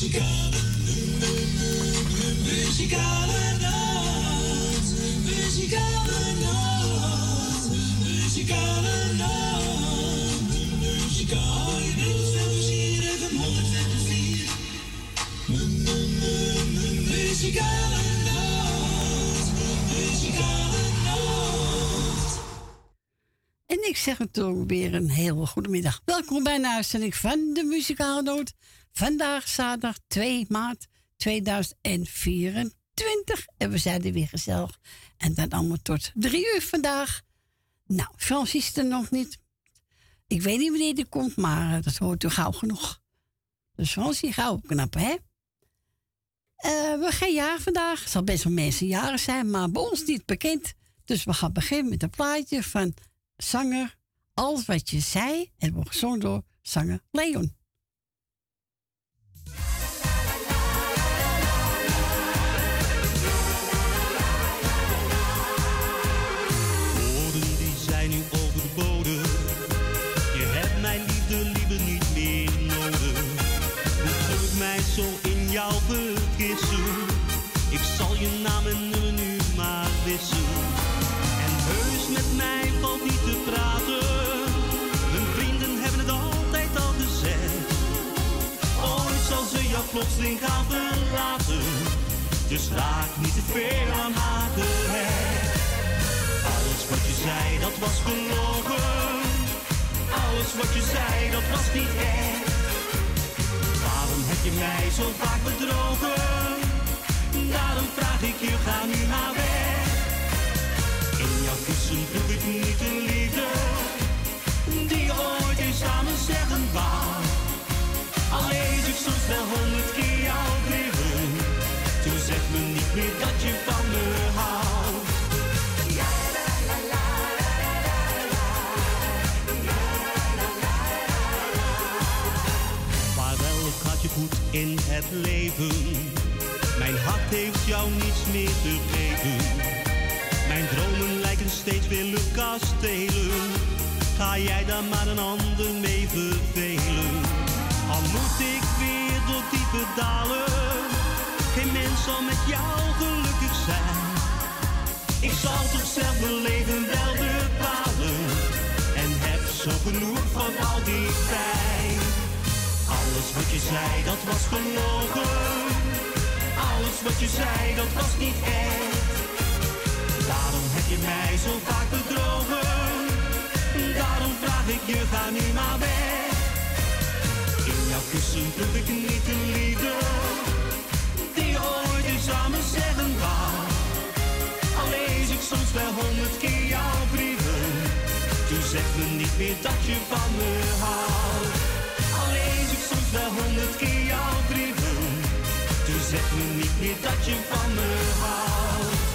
Muzikale, muzikale nacht. Muzikale nacht. Muzikale nacht. Muzikale nacht. Muzikale nacht. Muzikale. En ik zeg natuurlijk weer een hele goede middag. Welkom bij een uitzending van de Muzikale Noot. Vandaag zaterdag 2 maart 2024. En we zijn er weer gezellig. En dan allemaal tot drie uur vandaag. Nou, Frans is er nog niet. Ik weet niet wanneer die komt, maar eh, dat hoort u gauw genoeg. Dus Frans, gauw knappen, hè? Eh, we gaan jaren vandaag. Het zal best wel mensen jaren zijn, maar bij ons niet bekend. Dus we gaan beginnen met een plaatje van zanger Alles wat je zei. En wordt gezongen door zanger Leon. Plotseling gaan verlaten. Dus raak niet te veel aan gehecht. Alles wat je zei, dat was gelogen. Alles wat je zei, dat was niet echt. Waarom heb je mij zo vaak bedrogen? Daarom vraag ik je, ga nu maar weg. In jouw kussen proef ik niet in het leven. Mijn hart heeft jou niets meer te geven. Mijn dromen lijken steeds weer luchtkastelen. Ga jij daar maar een ander mee vervelen? Al moet ik weer door diepe dalen. Geen mens zal met jou gelukkig zijn. Ik zal toch zelf mijn leven wel bepalen. En heb zo genoeg van al die. Alles wat je zei, dat was gelogen. Alles wat je zei, dat was niet echt. Daarom heb je mij zo vaak bedrogen. Daarom vraag ik je, ga nu maar weg. In jouw kussen proef ik niet de liefde. Die ooit eens samen zeggen wou. Al lees ik soms wel honderd keer jouw brieven. Toen zeg me niet meer dat je van me houdt. Wel honderd keer jouw brieven. Toen zeg me niet meer dat je van me houdt.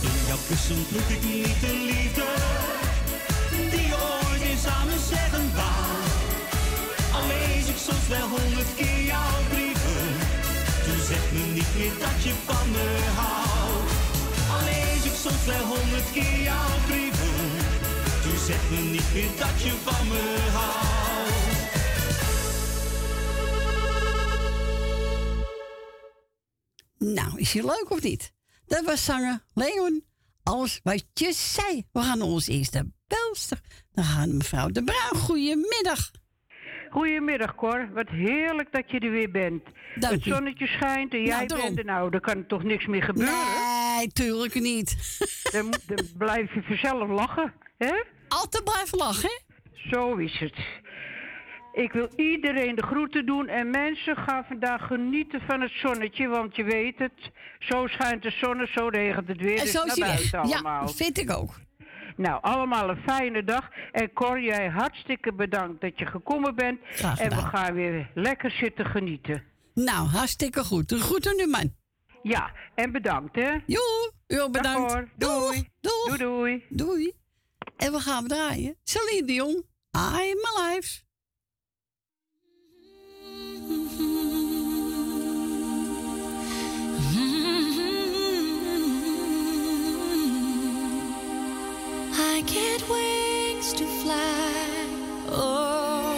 In jouw kussen proef ik niet de liefde Die ooit eens samen zeggen wou Al lees ik soms wel dat je van me houdt Al lees ik soms wel honderd keer jouw brieven Toen zeg me niet meer dat je van me houdt Nou, is je leuk of niet? Dat was zanger Leon. Alles wat je zei. We gaan naar onze eerste belster. Dan gaan mevrouw De Bruin. Goedemiddag. Goedemiddag Cor, wat heerlijk dat je er weer bent. Dank het zonnetje schijnt en jij bent er nou, dan kan er toch niks meer gebeuren. Nee, tuurlijk niet. Dan, dan blijf je vanzelf lachen, hè? Altijd blijven lachen, hè? Zo is het. Ik wil iedereen de groeten doen en mensen gaan vandaag genieten van het zonnetje, want je weet het, zo schijnt de zon en zo regent het weer, En dus zo is naar buiten Ja, allemaal. vind ik ook. Nou, allemaal een fijne dag. En Cor, jij hartstikke bedankt dat je gekomen bent. En we gaan weer lekker zitten genieten. Nou, hartstikke goed. goed groeten nu, man. Ja, en bedankt, hè. Jo, u bedankt. Doei. Doei. doei. doei. En we gaan draaien. Celine Dion, I'm Alive. I can't wait to fly. Oh.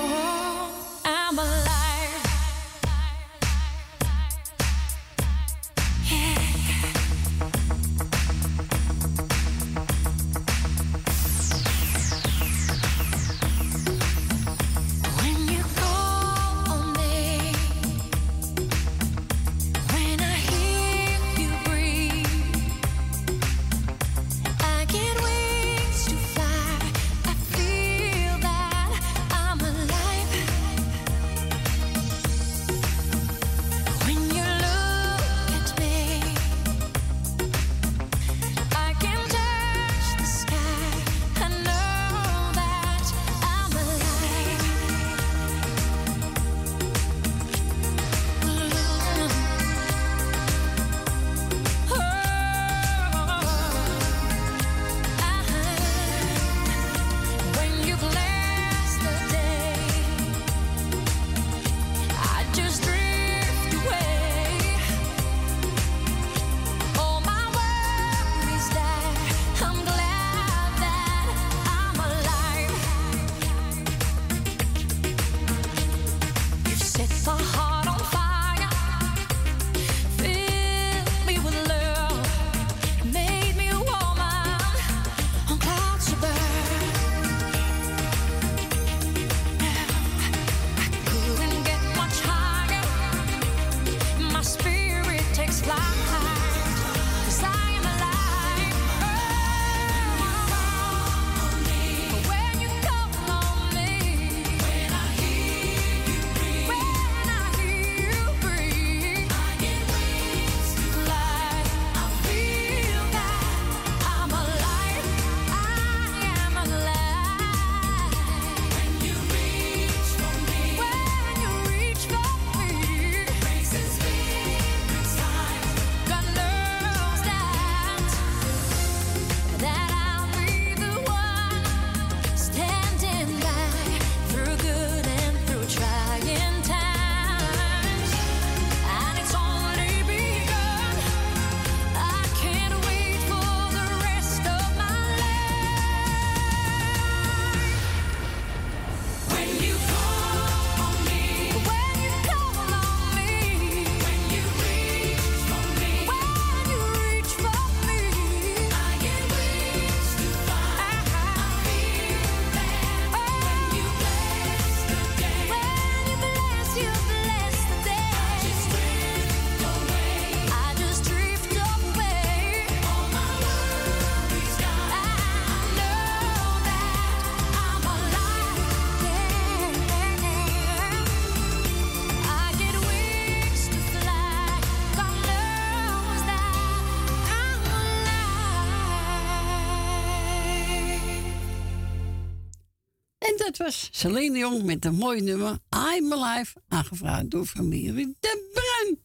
Celine Jong met een mooi nummer I'm Alive, aangevraagd door familie De Bruin.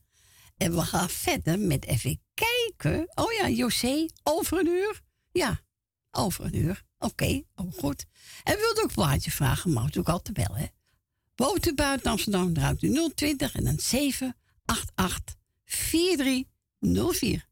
En we gaan verder met even kijken. Oh ja, José, over een uur? Ja, over een uur. Oké, oh goed. En wilt ook plaatje vragen, mag ook altijd bellen. Hè? Buiten Amsterdam, draait u 020 en dan 788 4304.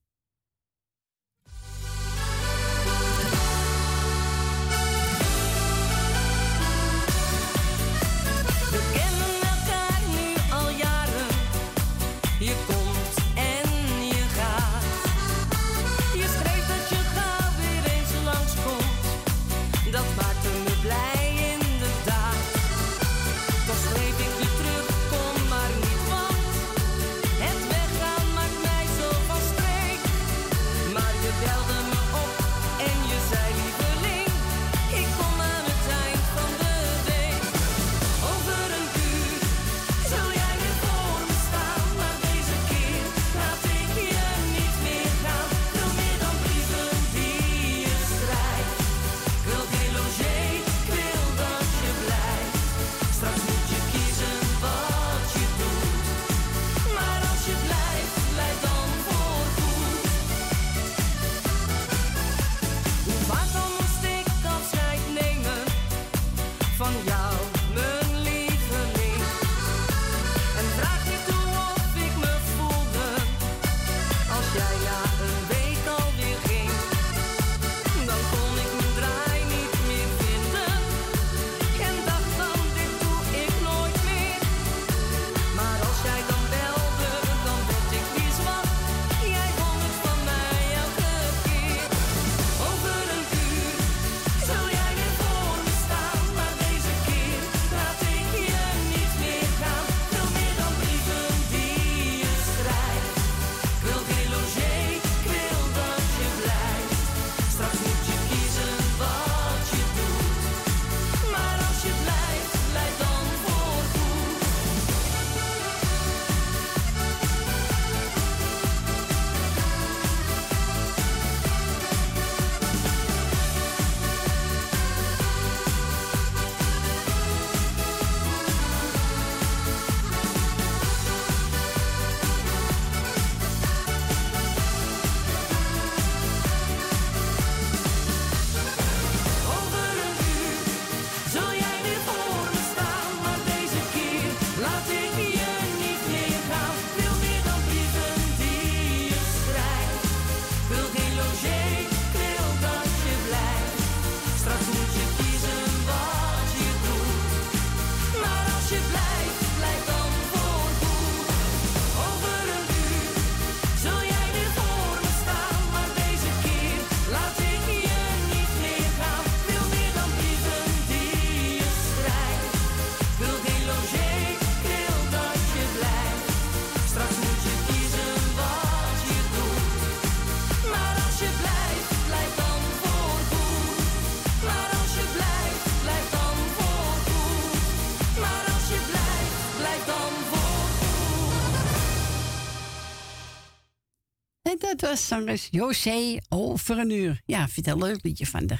Zangeres José over een uur. Ja, vind een leuk liedje van de.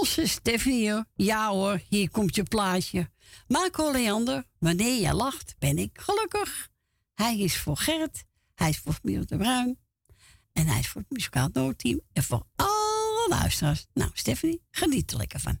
Onze Stephanie, ja hoor, hier komt je plaatje. Marco Leander, wanneer jij lacht, ben ik gelukkig. Hij is voor Gert, hij is voor Miel de Bruin. En hij is voor het muzikaal noodteam en voor alle luisteraars. Nou, Stephanie, geniet er lekker van.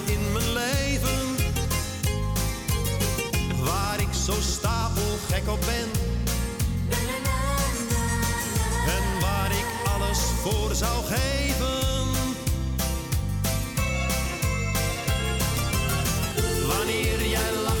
zo stapelgek op ben. En waar ik alles voor zou geven. Wanneer jij lacht,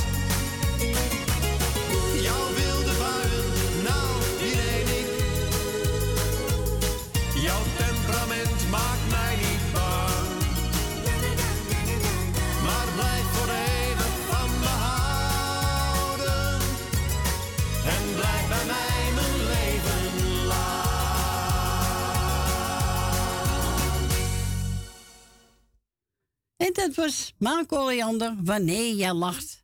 Marco Leander, Wanneer jij lacht.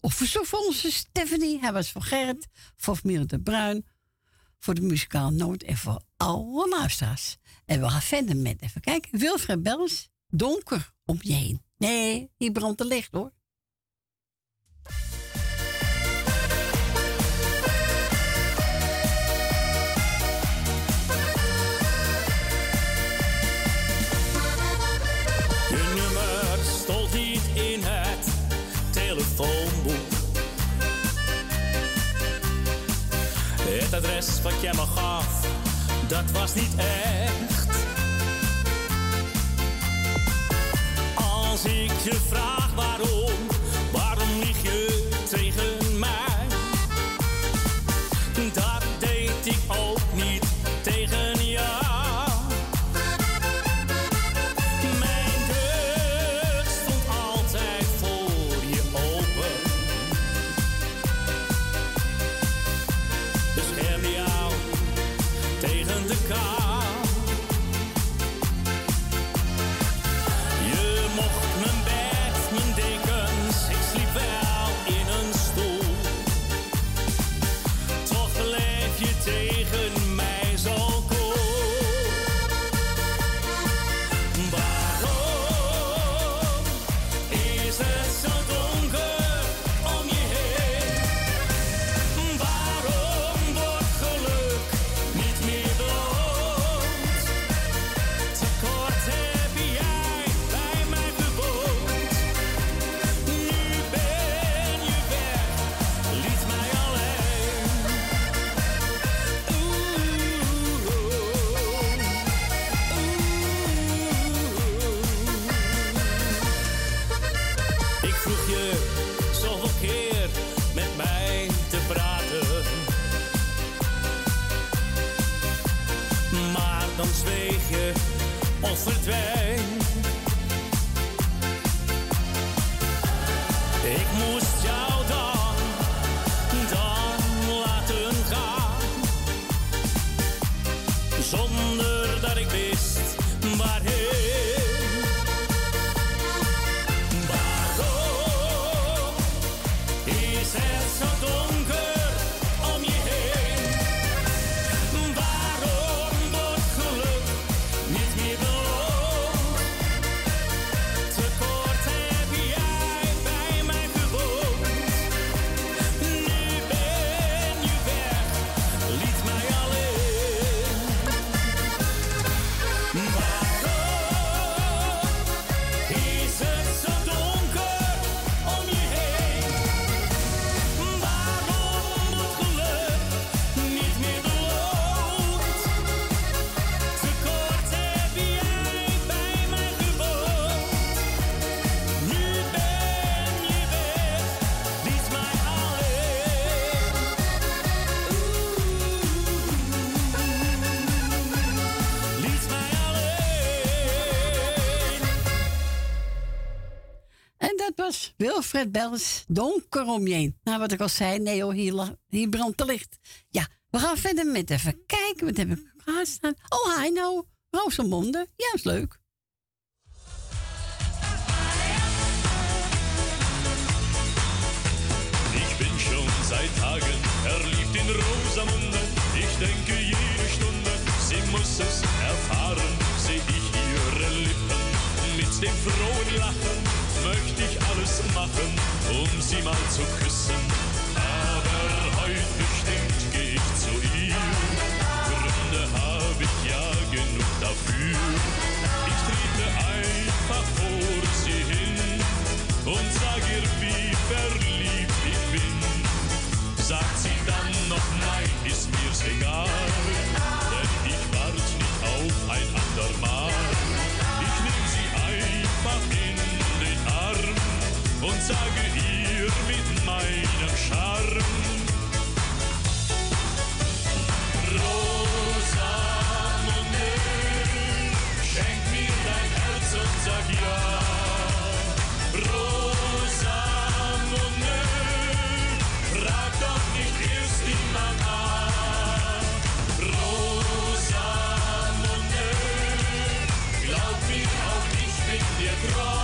Of verzoek voor onze Stephanie. Hij was voor Gerrit, voor Miel de Bruin, voor de muzikaal noot en voor alle luisteraars. En we gaan verder met, even kijken, Wilfred Bels, donker om je heen. Nee, hier brandt er licht hoor. Rest wat jij me gaf, dat was niet echt. Als ik je vraag waarom Bels, donker om je heen. Nou, wat ik al zei, nee hoor, hier, hier brandt de licht. Ja, we gaan verder met even kijken. Wat heb ik staan? Oh, hi nou, Rosamonde. Ja, is leuk. Ich bin schon seit Tagen verliebt in Rosamunde. Ich denke jede Stunde, sie muss es erfahren. Seh ich ihre Lippen mit dem frohen Lachen, um sie mal zu küssen. Aber heute bestimmt geh ich zu ihr. Gründe habe ich ja genug dafür. Ich trete einfach vor sie hin und sag ihr, wie verliebt ich bin. Sagt sie dann noch nein, ist mir's egal, denn ich wart nicht auf ein andermal. Ich nehm sie einfach in den Arm und sage Micro.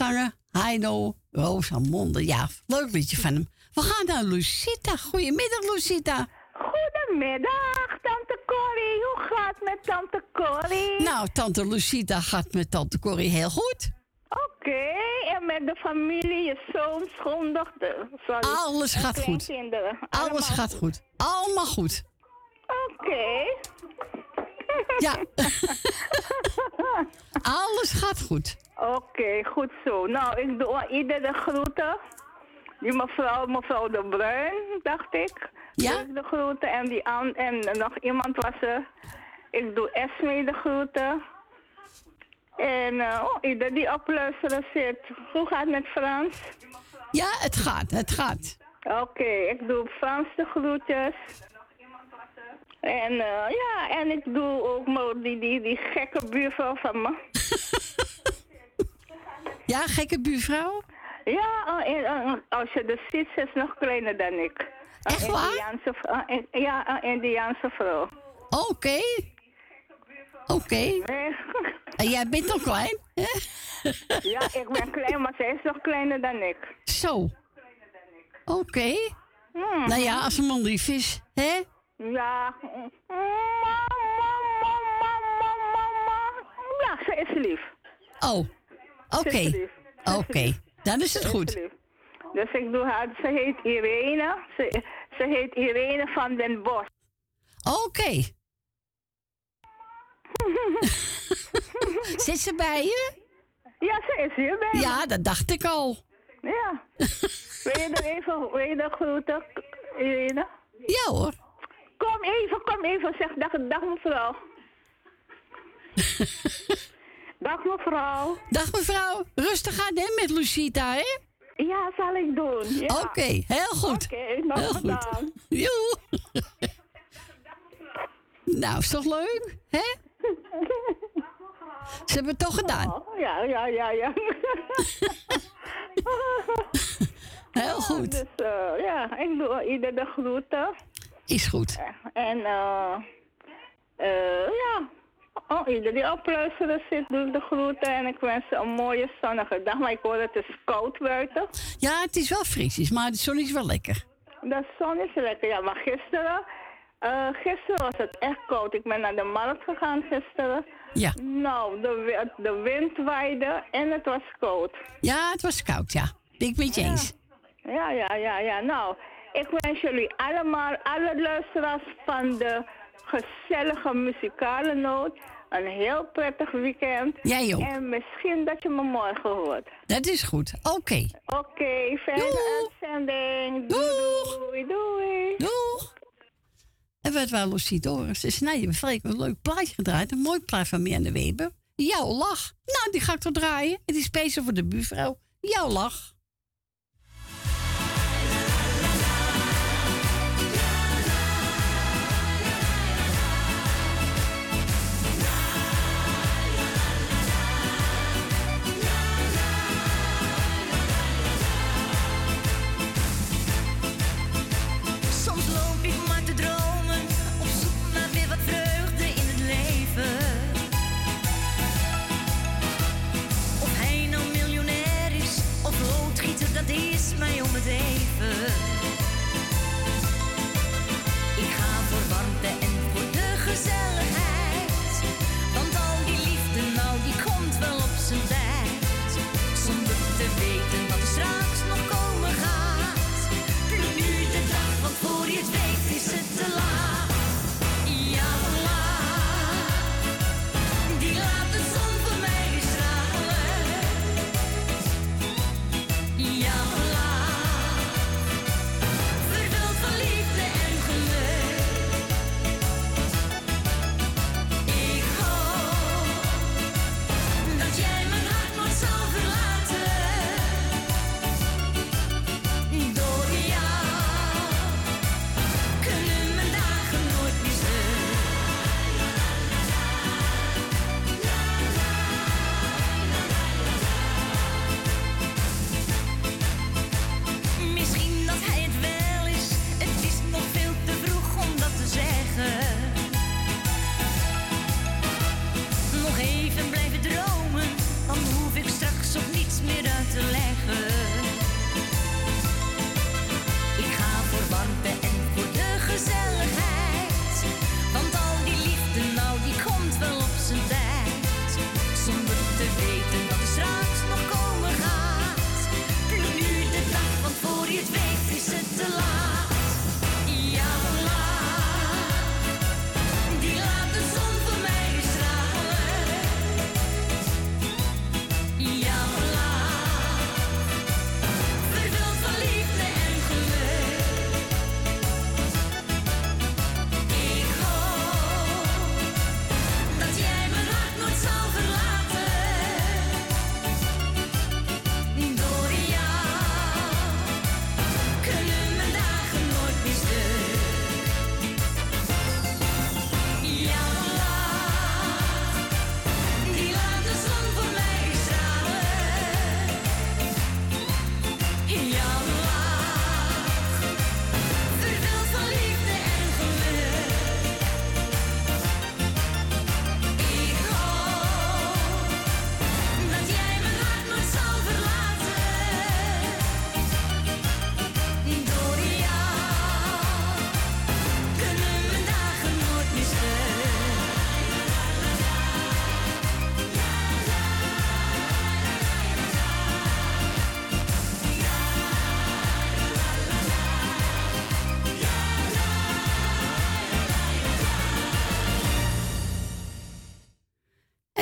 Zanger Heino Rosamonde. Ja, leuk liedje van hem. We gaan naar Lucita. Goedemiddag, Lucita. Goedemiddag, tante Corrie. Hoe gaat het met tante Corrie? Nou, tante Lucita gaat met tante Corrie heel goed. Oké, en met de familie, je zoon, schoondochter. Sorry. Alles gaat goed. Alles gaat goed. Allemaal goed. Oké. Ja. Alles gaat goed. Oké, goed zo. Nou, ik doe aan ieder de groeten. Die mevrouw, mevrouw De Bruin, dacht ik. Ja? Doe ik de groeten. En, die aan, en nog iemand was er. Ik doe Esme de groeten. En oh, ieder die op luisteren zit. Hoe gaat het met Frans? Ja, het gaat, het gaat. Oké, ik doe Frans de groetjes. En eh, ja, en ik doe ook maar die, die, die gekke buurvrouw van me. Ja, gekke buurvrouw? Ja, eh, eh, als je de ziet, ze is nog kleiner dan ik. Echt waar? Indiaanse, ja, een Indiaanse vrouw. Oké. Oké. En jij bent nog klein, hè? ja, ik ben klein, maar zij is nog kleiner dan ik. Zo. Oké. Hmm. Nou ja, als een man lief is, hè? Ja. Ja, ze is lief. Oh. Oké. Ze is lief. Is Oké. lief. Dan is het goed. Dus ik doe haar, ze heet Irene. Ze, ze heet Irene van den Bos. Oké. Zit ze bij je? Ja, ze is hier bij me. Ja, dat dacht ik al. Ja. wil je er even, wil je er groeten, Irene? Ja hoor. Kom even, kom even, zeg dag, dag mevrouw. dag mevrouw. Dag mevrouw. Rustig aan hè, met Lucita, hè? Ja, zal ik doen. Ja. Oké, heel goed. Oké, nog Heel goed. gedaan. Joe. nou, is toch leuk, hè? Ze hebben het toch gedaan. Oh, ja, ja, ja, ja. Heel goed. Dus eh, ja, ik doe ieder de groeten. Is goed. En eh eh ja, oh, ieder die op luisteren zit, doe de groeten. En ik wens ze een mooie zonnige dag. Maar ik hoor het is koud buiten. Ja, het is wel fris, maar de zon is wel lekker. De zon is lekker, ja. Maar gisteren, eh, gisteren was het echt koud. Ik ben naar de markt gegaan gisteren. Ja. Nou, de, de wind waaide en het was koud. Ja, het was koud, ja. Ben ik met je eens. Ja, ja, ja, ja. Nou, ik wens jullie allemaal, alle luisteraars van de gezellige muzikale noot, een heel prettig weekend. Jij ook. En misschien dat je me morgen hoort. Dat is goed. Oké. Oké, fijne uitzending. Doeg. Doei, doei. Doeg. En wat wel Lucie Doris is, nou, je hebt een leuk plaatje gedraaid. Een mooi plaat van Mirjam de Weber. Jouw lach. Nou, die ga ik toch draaien. Het is speciaal voor de buurvrouw. Jouw lach.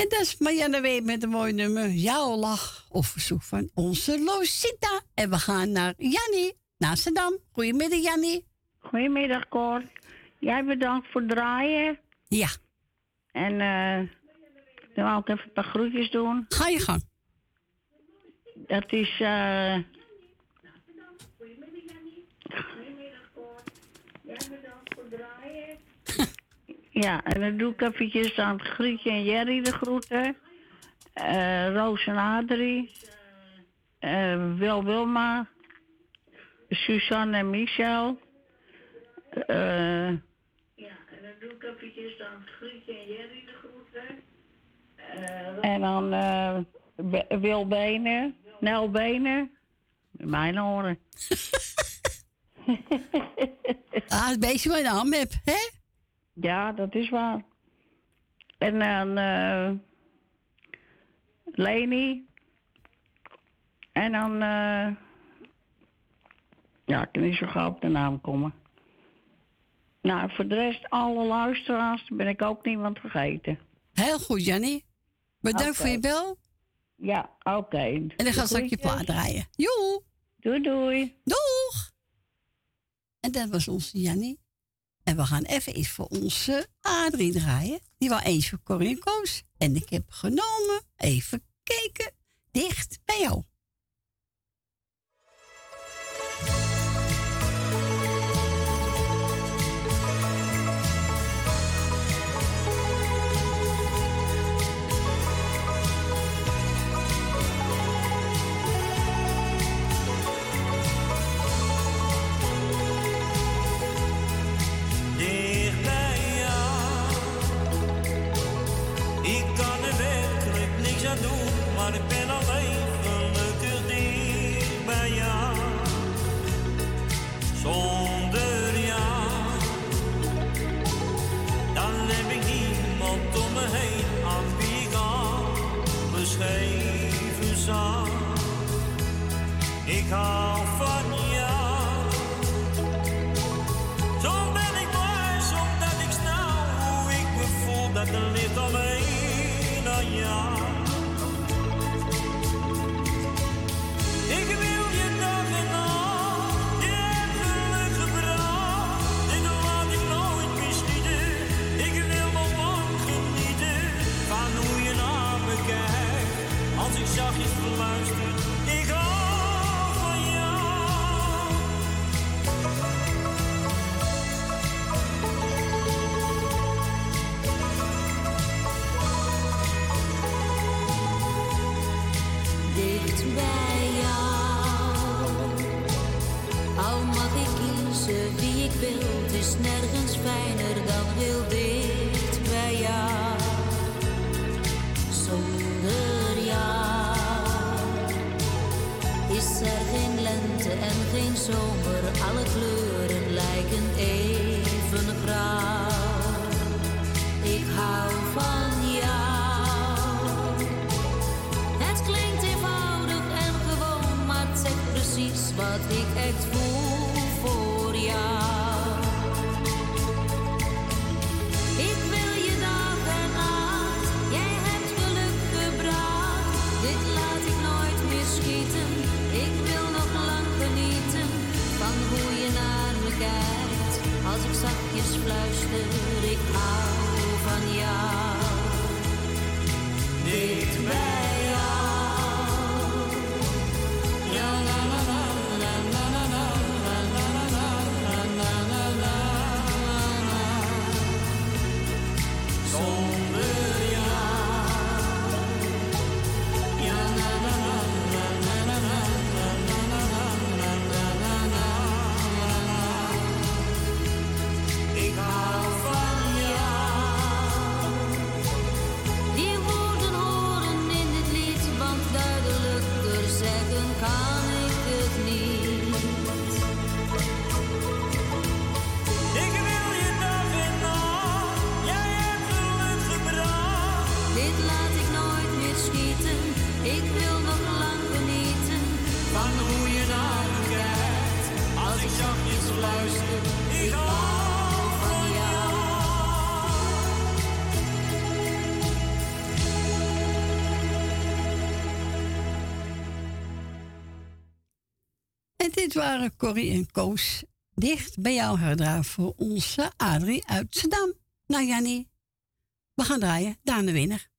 Dat is Marianne Wee met een mooi nummer. Jouw lach of verzoek van onze Losita. En we gaan naar Jannie, naar Amsterdam. Goedemiddag, Jannie. Goedemiddag, Cor. Jij bedankt voor het draaien. Ja. En eh dan wou ik even een paar groetjes doen. Ga je gang. Dat is... eh Ja, en dan doe ik eventjes aan Grietje en Jerry de groeten. eh Roos en Adrie. eh Wil Wilma. Suzanne en Michel. eh ja, en dan doe ik eventjes aan Grietje en Jerry de groeten. en dan eh Be- Wil Benen. Nel Benen. Mijn horen. Ah, het beestje wat je naam hebt, hè? Ja, dat is waar. En dan eh Leni. En dan... eh ja, ik kan niet zo gauw op de naam komen. Nou, voor de rest, alle luisteraars, ben ik ook niemand vergeten. Heel goed, Jannie. Bedankt voor je bel. Ja, oké. En dan ga ik straks je plaat draaien. Joe. Doei, doei. Doeg. En dat was onze Jannie. En we gaan even iets voor onze Adrie draaien. Die wou eens voor Corrie en Koos. En ik heb genomen, even kijken, dicht bij jou. Dat er ligt alleen aan jou. Kiezen wie ik wil, het is nergens fijner Dit waren Corrie en Koos. Dicht bij jou herdraaf voor onze Adrie uit Zedam. Nou Jannie, we gaan draaien. Daan de winnaar.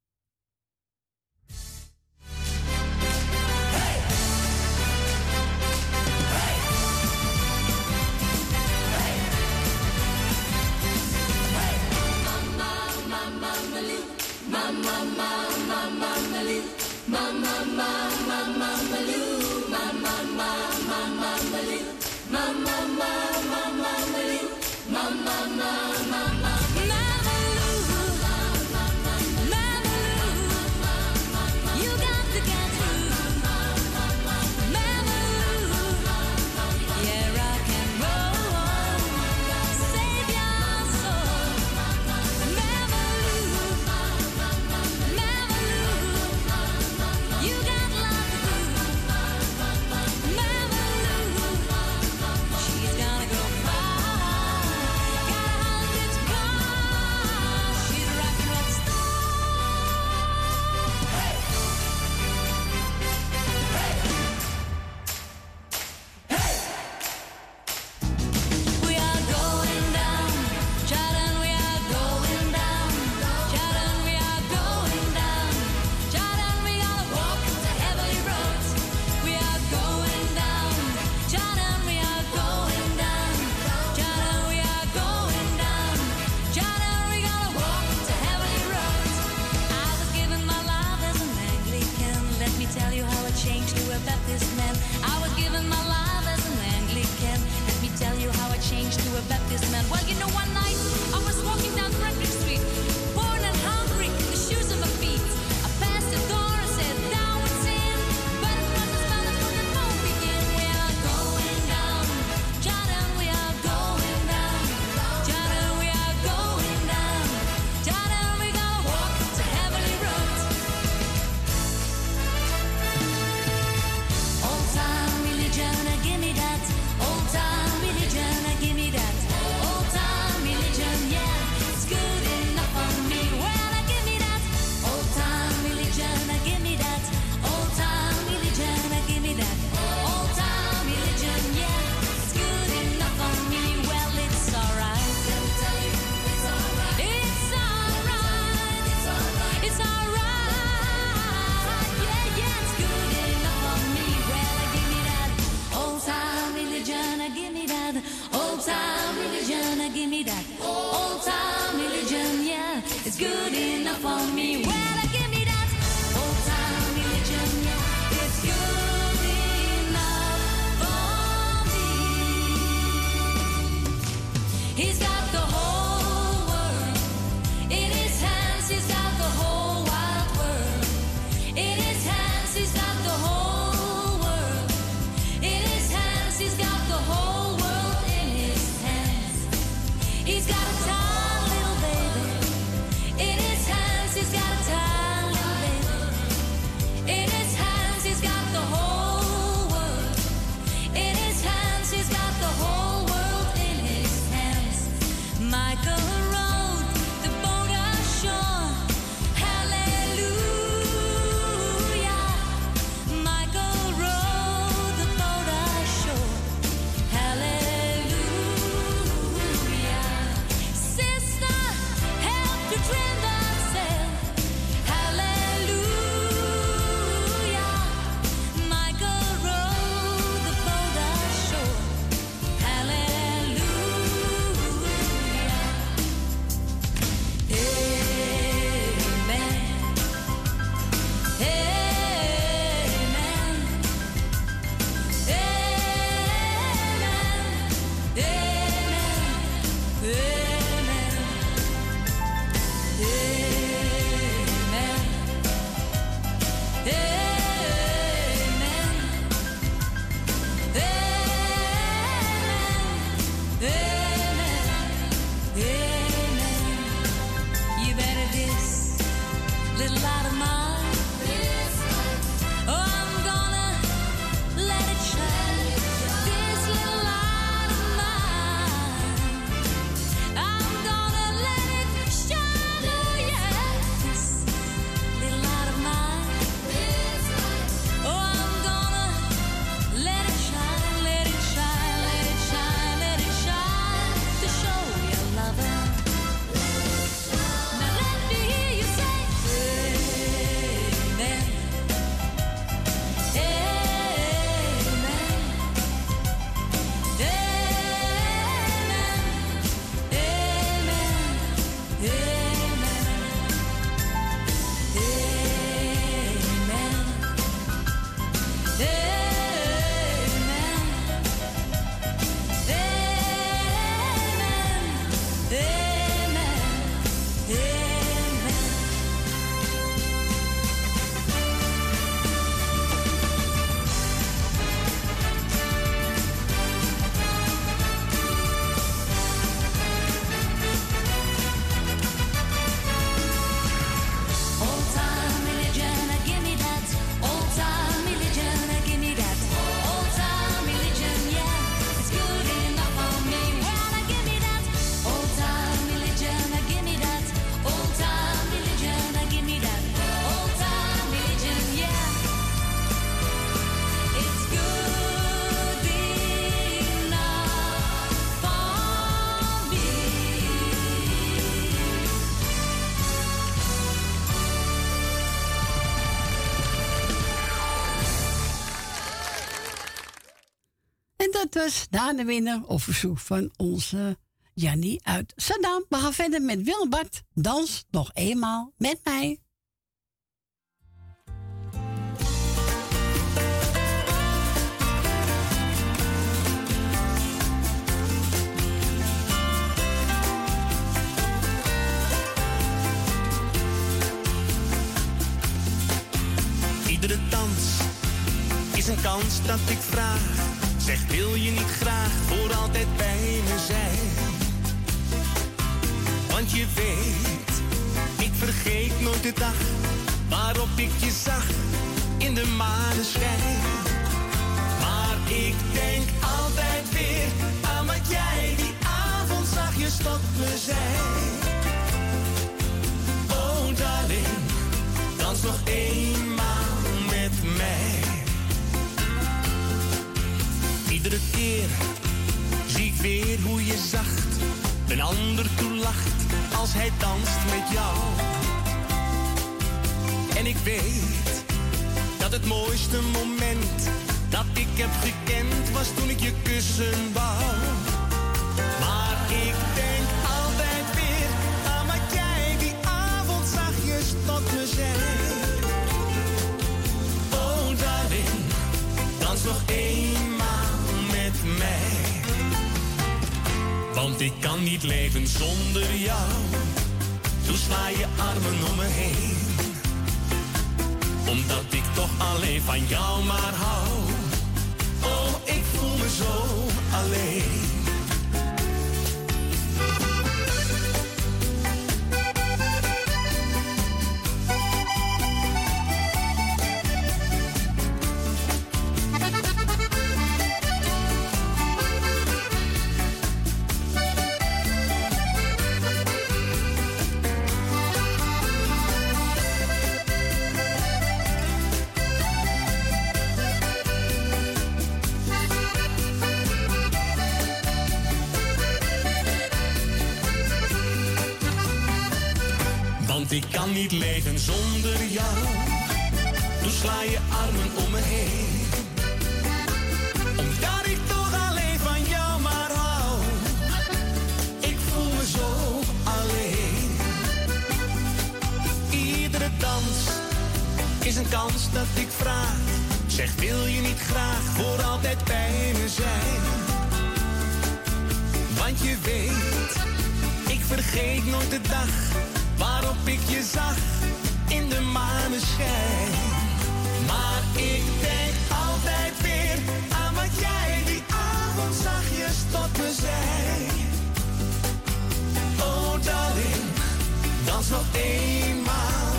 Daan de winnaar op verzoek van onze Jannie uit Saddam. We gaan verder met Wilbert. Dans nog eenmaal met mij. Iedere dans is een kans dat ik wil je niet graag voor altijd bij me zijn? Want je weet, ik vergeet nooit de dag waarop ik je zag in de maneschijn. Maar ik denk altijd weer aan wat jij die avond zachtjes tot me zei. Oh darling, dans nog eenmaal Iedere keer zie ik weer hoe je zacht een ander toelacht als hij danst met jou. En ik weet dat het mooiste moment dat ik heb gekend was toen ik je kussen wou. Maar ik denk altijd weer aan wat jij die avond zachtjes tot me zei. Oh darling, dans nog met Want ik kan niet leven zonder jou. Toen sla je armen om me heen. Omdat ik toch alleen van jou maar hou. Oh, ik voel me zo alleen. Ik kan niet leven zonder jou. Toen sla je armen om me heen. Omdat ik toch alleen van jou maar hou. Ik voel me zo alleen. Iedere dans is een kans dat ik vraag. Zeg, wil je niet graag voor altijd bij me zijn? Want je weet, ik vergeet nooit de dag waarop ik je zag in de maneschijn. Maar ik denk altijd weer aan wat jij die avond zachtjes tot me zei. Oh darling, dans nog eenmaal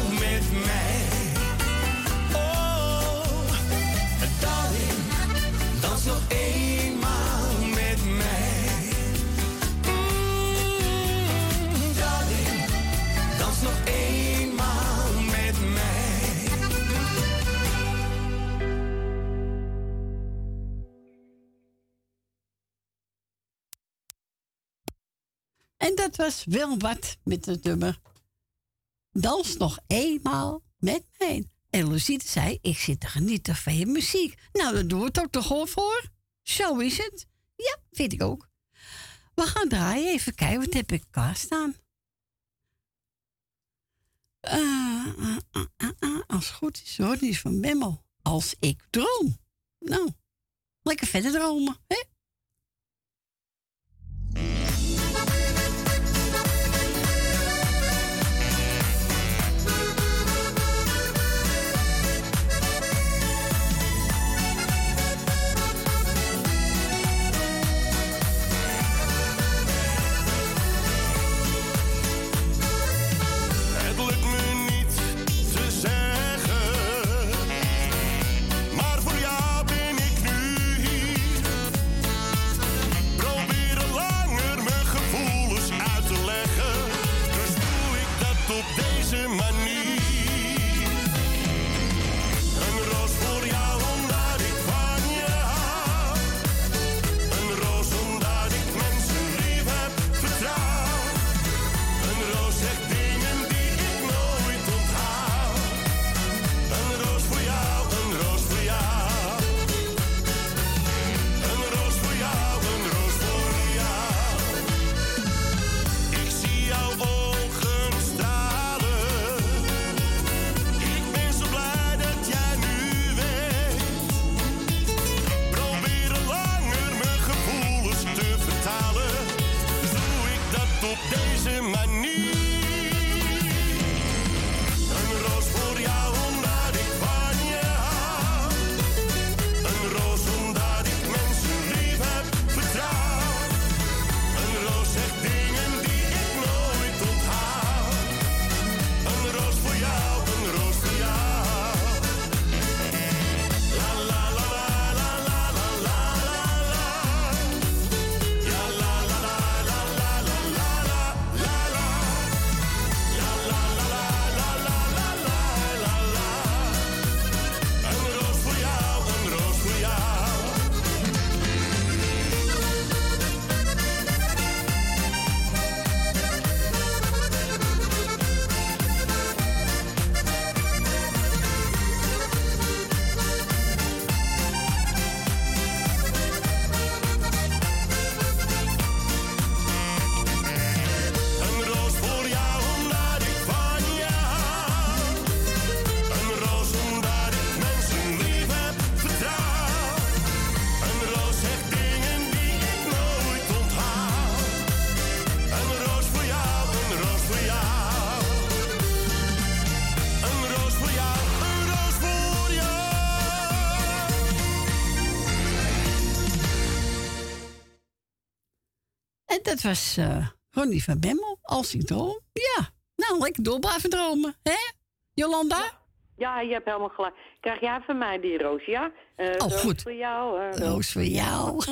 En dat was Wilbert met het nummer Dans nog eenmaal met mij. En Lucide zei, ik zit te genieten van je muziek. Nou, dan doen we het ook toch gewoon voor. Zo is het. Ja, vind ik ook. We gaan draaien. Even kijken, wat heb ik klaarstaan? Eh, eh, eh, eh, als het goed is, hoor, is van Bemmel. Als ik droom. Nou, lekker verder dromen, hè? Dat was eh, Ronnie van Bemmel, als ik droom. Ja, nou, lekker door blijven dromen, hè? Jolanda? Ja, je hebt helemaal gelijk. Krijg jij van mij die roos, ja? Eh, Oh, roos goed. voor jou. eh, Roos voor jou.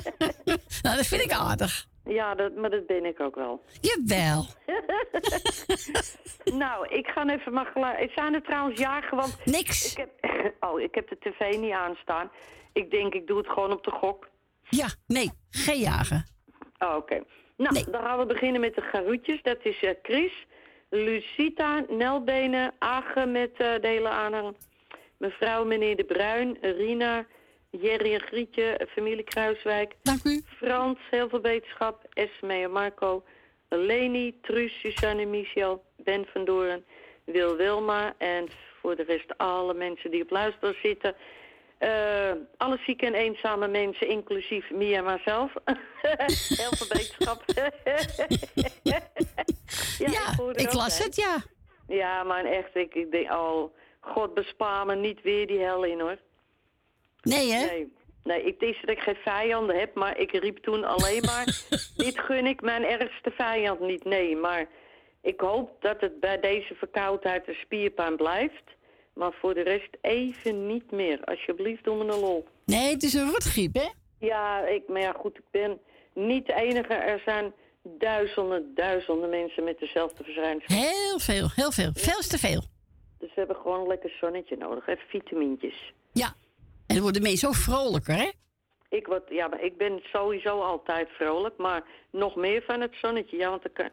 nou, dat vind ik aardig. Ja, dat, maar dat ben ik ook wel. Jawel. nou, ik ga even maar gelijk... Zijn er trouwens jagen, want... Niks. Ik heb, oh, ik heb de tv niet aanstaan. Ik denk, ik doe het gewoon op de gok. Ja, nee, geen jagen. Oh, Oké. Nou, dan gaan we beginnen met de garoetjes. Dat is eh, Chris, Lucita, Nelbenen, Age met eh, de hele aanhang. Mevrouw, meneer De Bruin, Rina, Jerry en Grietje, familie Kruiswijk. Dank u. Frans, heel veel beterschap. Esme en Marco. Leni, Truus, Suzanne, Michel, Ben van Doorn, Wil Wilma. En voor de rest alle mensen die op luister zitten. Eh, alle zieke en eenzame mensen, inclusief Mia mijzelf. heel veel beterschap. ja, ik las het, ja. Ja, maar echt, ik, ik denk, oh, God bespaar me niet weer die hel in hoor. Nee, hè? Nee, nee ik, is dat ik geen vijanden heb, maar ik riep toen alleen maar... dit gun ik mijn ergste vijand niet, nee. Maar ik hoop dat het bij deze verkoudheid een spierpijn blijft. Maar voor de rest even niet meer. Alsjeblieft, doe me een lol. Nee, het is een rotgriep, hè? Ja, ik, maar ja, goed, ik ben niet de enige. Er zijn duizenden, duizenden mensen met dezelfde verschijnselen. Heel veel, heel veel. Veel te veel. Dus we hebben gewoon een lekker zonnetje nodig. Even vitamintjes. Ja. En dan worden mensen ook vrolijker, hè? Ik, word, ja, maar ik ben sowieso altijd vrolijk, maar nog meer van het zonnetje. Ja, want kan,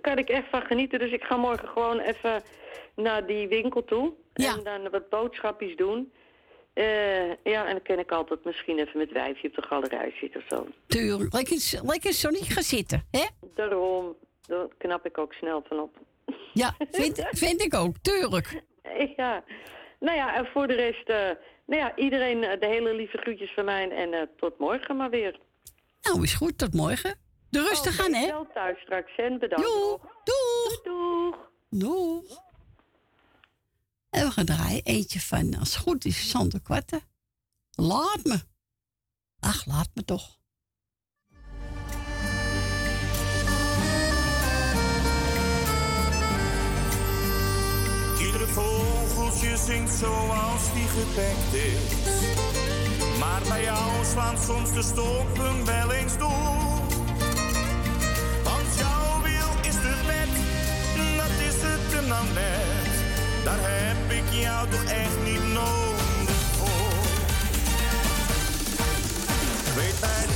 daar kan ik echt van genieten. Dus ik ga morgen gewoon even naar die winkel toe. En dan wat boodschapjes doen. Eh, ja, en dan kan ik altijd misschien even met wijfje op de galerij zitten of zo. Tuurlijk. Lekker, lekker zonnetje gaan zitten, hè? Daarom, daar knap ik ook snel van op. Ja, vind, vind ik ook. Tuurlijk. Ja, nou ja, en voor de rest, eh, nou ja, iedereen eh, de hele lieve groetjes van mij en tot morgen maar weer. Nou, is goed. Tot morgen. De rustig aan, hè? Wel thuis straks en bedankt. Doeg. Doeg. Doeg. Doeg. En we gaan draaien eentje van, als het goed is, Sander Kwarten. Laat me. Ach, laat me toch. Iedere vogeltje zingt zoals die gepekt is. Maar bij jou slaan soms de stoppen wel eens door. Net. Daar heb ik jou toch echt niet nodig voor. Weet bij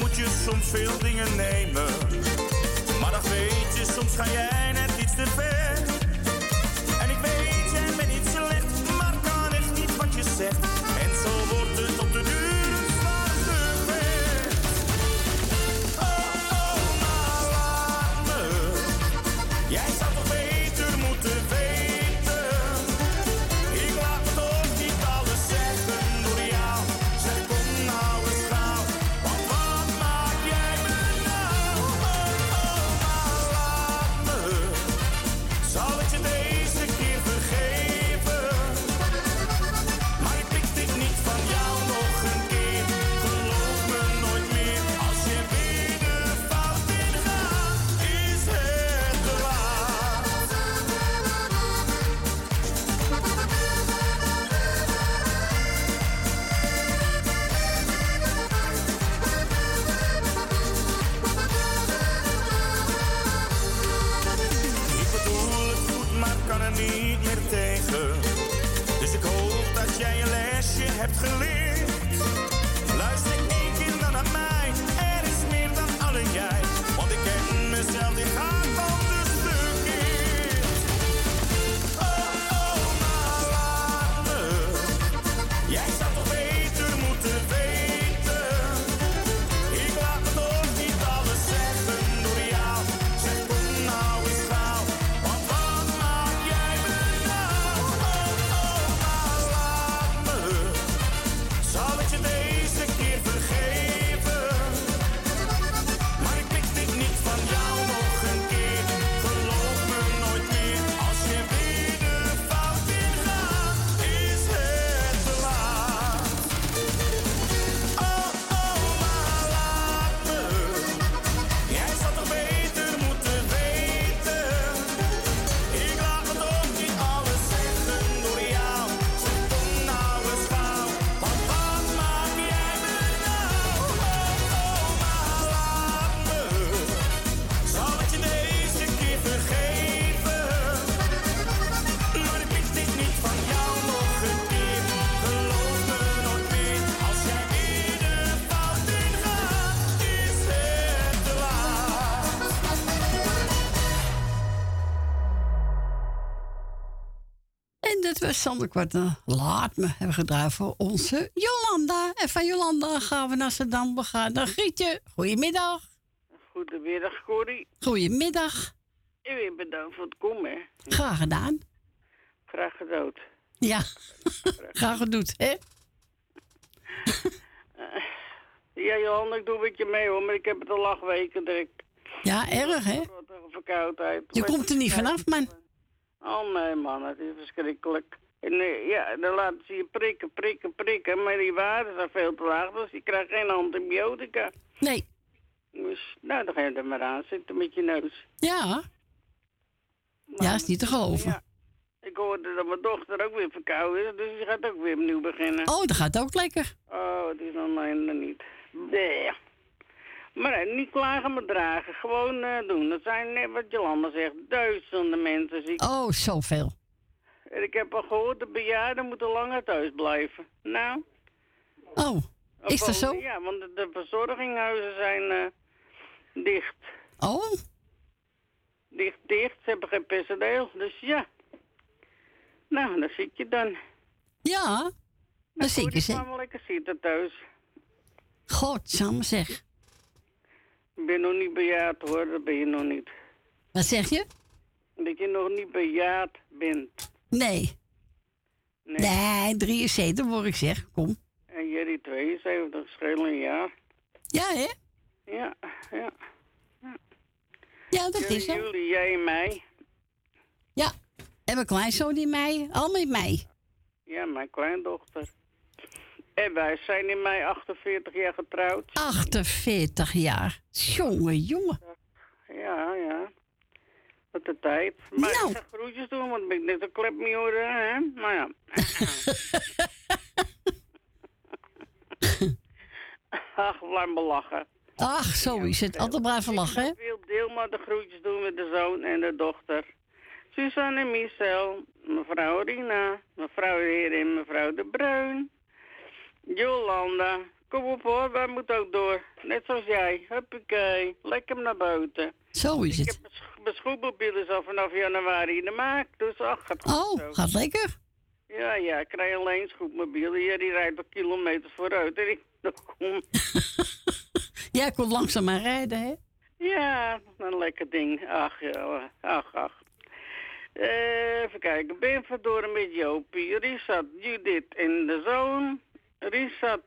moet je soms veel dingen nemen. Maar dat weet je, soms ga jij net iets te ver. Sander Kwarten. Laat me hebben gedraaid voor onze Jolanda. En van Jolanda gaan we naar Zandam. We gaan naar Grietje. Goedemiddag. Goedemiddag, Corrie. Goedemiddag. En weer bedankt voor het komen. Graag gedaan. Graag gedaan. Ja, graag gedaan, hè? Ja, Johan, ik doe met je mee hoor, maar ik heb het al acht weken direct. Ja, erg, hè? Een verkoudheid. Je komt er niet vanaf, man. Oh nee, man, het is verschrikkelijk. En eh, ja, dan laten ze je prikken, prikken, prikken, maar die waarden zijn veel te laag, dus je krijgt geen antibiotica. Nee. Dus, nou, dan ga je er maar aan zitten met je neus. Ja. Ja, is niet te geloven. Ja. Ik hoorde dat mijn dochter ook weer verkouden is, dus die gaat ook weer opnieuw beginnen. Oh, dat gaat ook lekker. Oh, het is dan niet. Nee. Maar eh, niet klagen, maar dragen. Gewoon eh, doen. Dat zijn, net wat Jolanda zegt, duizenden mensen ziek. Oh, zoveel. En ik heb al gehoord, de bejaarden moeten langer thuis blijven. Nou. Oh, is dat zo? Ja, want de, de verzorginghuizen zijn eh, dicht. Oh. Dicht, dicht. Ze hebben geen personeel. Dus ja. Nou, dan zit je dan. Ja, dan zie ik je ze. Ik wel lekker zitten thuis. Godsamme zeg. Ik ben nog niet bejaard hoor, dat ben je nog niet. Wat zeg je? Dat je nog niet bejaard bent. Nee. Nee. Nee, 73 word ik zeg. Kom. En jullie 72 schelen een jaar. Ja, hè? Ja, ja. Ja, dat Jullie, is zo. Jullie, jij en mij. Ja. En mijn kleinzoon in mei. Allemaal in mei. Ja, mijn kleindochter. En wij zijn in mei 48 jaar getrouwd. 48 jaar. Jongen, jongen. Ja, ja. Wat de tijd. Maar Nou. ik ga groetjes doen, want ik ben net een klep mee horen, hè. Maar ja. Ach, laat me lachen. Ach, zo is het. Altijd blijven lachen, hè? veel deel maar de groetjes doen met de zoon en de dochter. Suzanne en Michel, mevrouw Rina, mevrouw Heer en mevrouw de Bruin. Jolanda, kom op hoor, wij moeten ook door. Net zoals jij, huppakee, lekker naar buiten. Zo is Ik het. heb mijn sch- mijn schoenmobiel is al vanaf januari in de maak, dus ach, gaat Oh, zo. gaat lekker. Ja, ja, ik krijg alleen een schoenmobiel. Ja, die rijdt al kilometers vooruit en ik kom. Jij kon langzaam maar rijden, hè? Ja, een lekker ding. Ach, ja, ach, ach. Eh, even kijken. Ben verdoren met Jopie. Richard, Judith en de zoon. Richard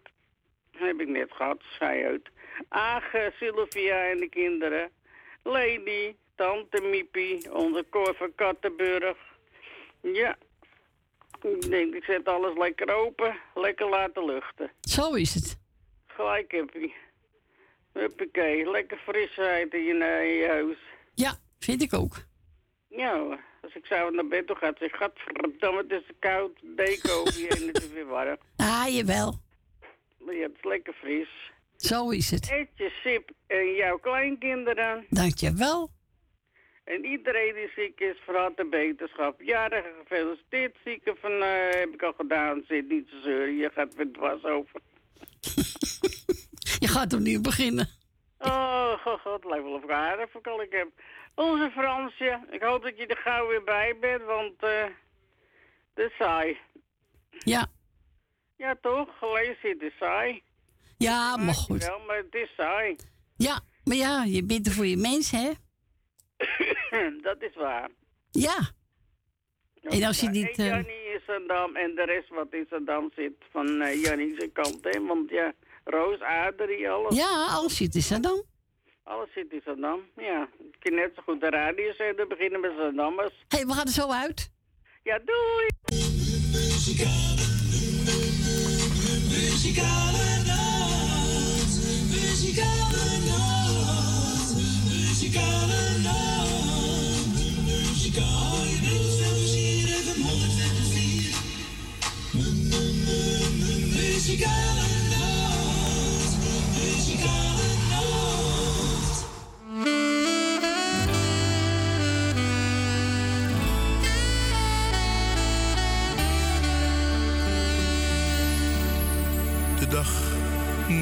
heb ik net gehad, zei uit. Age, Sylvia en de kinderen. Lady, tante Miepie, onze Cor van Kattenburg. Ja, ik denk ik zet alles lekker open. Lekker laten luchten. Zo is het. Gelijk heb je. Huppakee, lekker frisheid in je, je huis. Ja, vind ik ook. Ja als ik zo naar bed toe ga, zeg gadverdamme, het is koud, deken over je en het is weer warm. Ah, jawel. Het is lekker fris. Zo is het. Eet je sip en jouw kleinkinderen. Dankjewel. En iedereen die ziek is, voor harte beterschap. Jarige gefeliciteerd, zieken van, eh, heb ik al gedaan. Zit niet te zeuren, je gaat weer dwars over. Je gaat opnieuw beginnen. Oh, god, god, lijkt wel of ik aardig vakal ik heb. Onze Fransje, ik hoop dat je er gauw weer bij bent, want het is saai. Ja. Ja, toch? Gelezen zit is saai. Ja, maar goed. Wel, maar het is saai. Ja, maar ja, je bent er voor je mens, hè? dat is waar. Ja. En als je Ja, niet... en eh, Jannie is Zandam en de rest wat in Zandam zit van eh Jannie zijn kant, hè. Want ja, Roos, Adrie, alles. Ja, alles zit in Zandam. Alles zit in Zandam, ja. Ik kan net zo goed de radio zeggen, beginnen met Zandammers. Hé, hey, we gaan er zo uit. Ja, doei! Muzikale nacht, muzikale nacht, muzikale nacht, muzikale Muzikale nacht,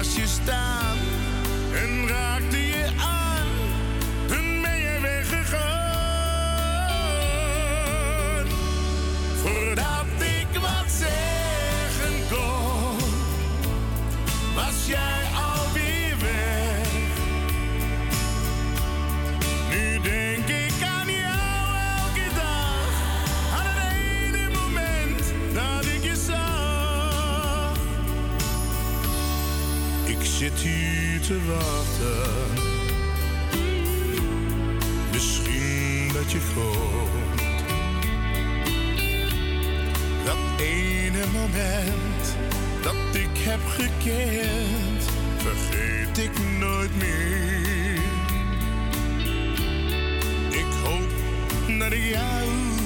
Naast je staan en raakte je te misschien dat je komt. Dat ene moment dat ik heb gekend, vergeet ik nooit meer. Ik hoop dat ik jou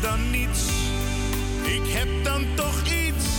dan niets, ik heb dan toch iets.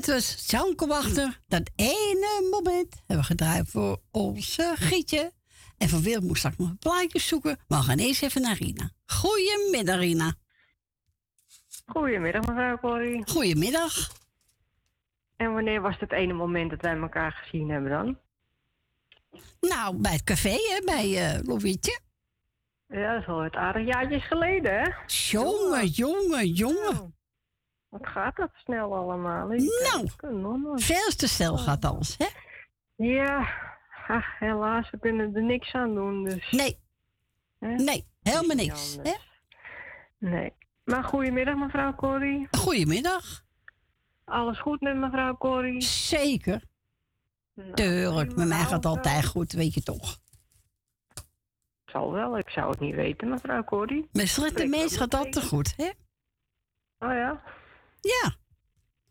Dit was Janke Wachter. Dat ene moment hebben we gedraaid voor onze Gietje. En van Wil moest ik nog een plaatje zoeken. Maar we gaan eerst even naar Rina. Goedemiddag, Rina. Goedemiddag, mevrouw Corrie. Goedemiddag. En wanneer was het ene moment dat wij elkaar gezien hebben dan? Nou, bij het café, hè, bij eh Lovietje. Ja, dat is al het aardig jaartjes geleden, hè? Jongen, jongen, jongen. Wat gaat dat snel allemaal? Nou, veel te snel gaat alles, hè? Ja, ach, helaas, we kunnen er niks aan doen, dus... Nee. Nee, helemaal niks, hè? Nee. Maar goedemiddag, mevrouw Corrie. Goedemiddag. Alles goed met mevrouw Corrie? Zeker. Tuurlijk, met mij gaat het altijd goed, weet je toch. Zal wel, ik zou het niet weten, mevrouw Corrie. Met slechte mensen gaat te goed, hè? Oh ja? Ja.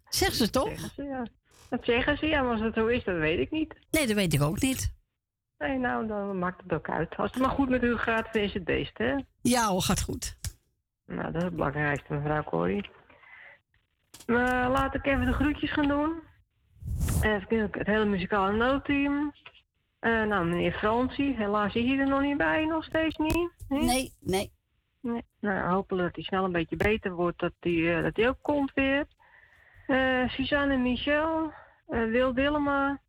Zeg ze toch? Zeggen ze, ja. Dat zeggen ze, ja, maar als het zo is, dat weet ik niet. Nee, dat weet ik ook niet. Nee, nou, dan maakt het ook uit. Als het maar goed met u gaat, dan is het best, hè? Ja hoor, gaat goed. Nou, dat is het belangrijkste, mevrouw Corrie. Maar laat ik even de groetjes gaan doen. Even het hele muzikale noodteam. Eh nou, meneer Fransie, helaas is hij er nog niet bij, nog steeds niet. Nee, nee. nee. Nou, hopelijk dat hij snel een beetje beter wordt, dat hij, eh, dat hij ook komt weer. Eh Suzanne en Michel, eh, Wil Dillema,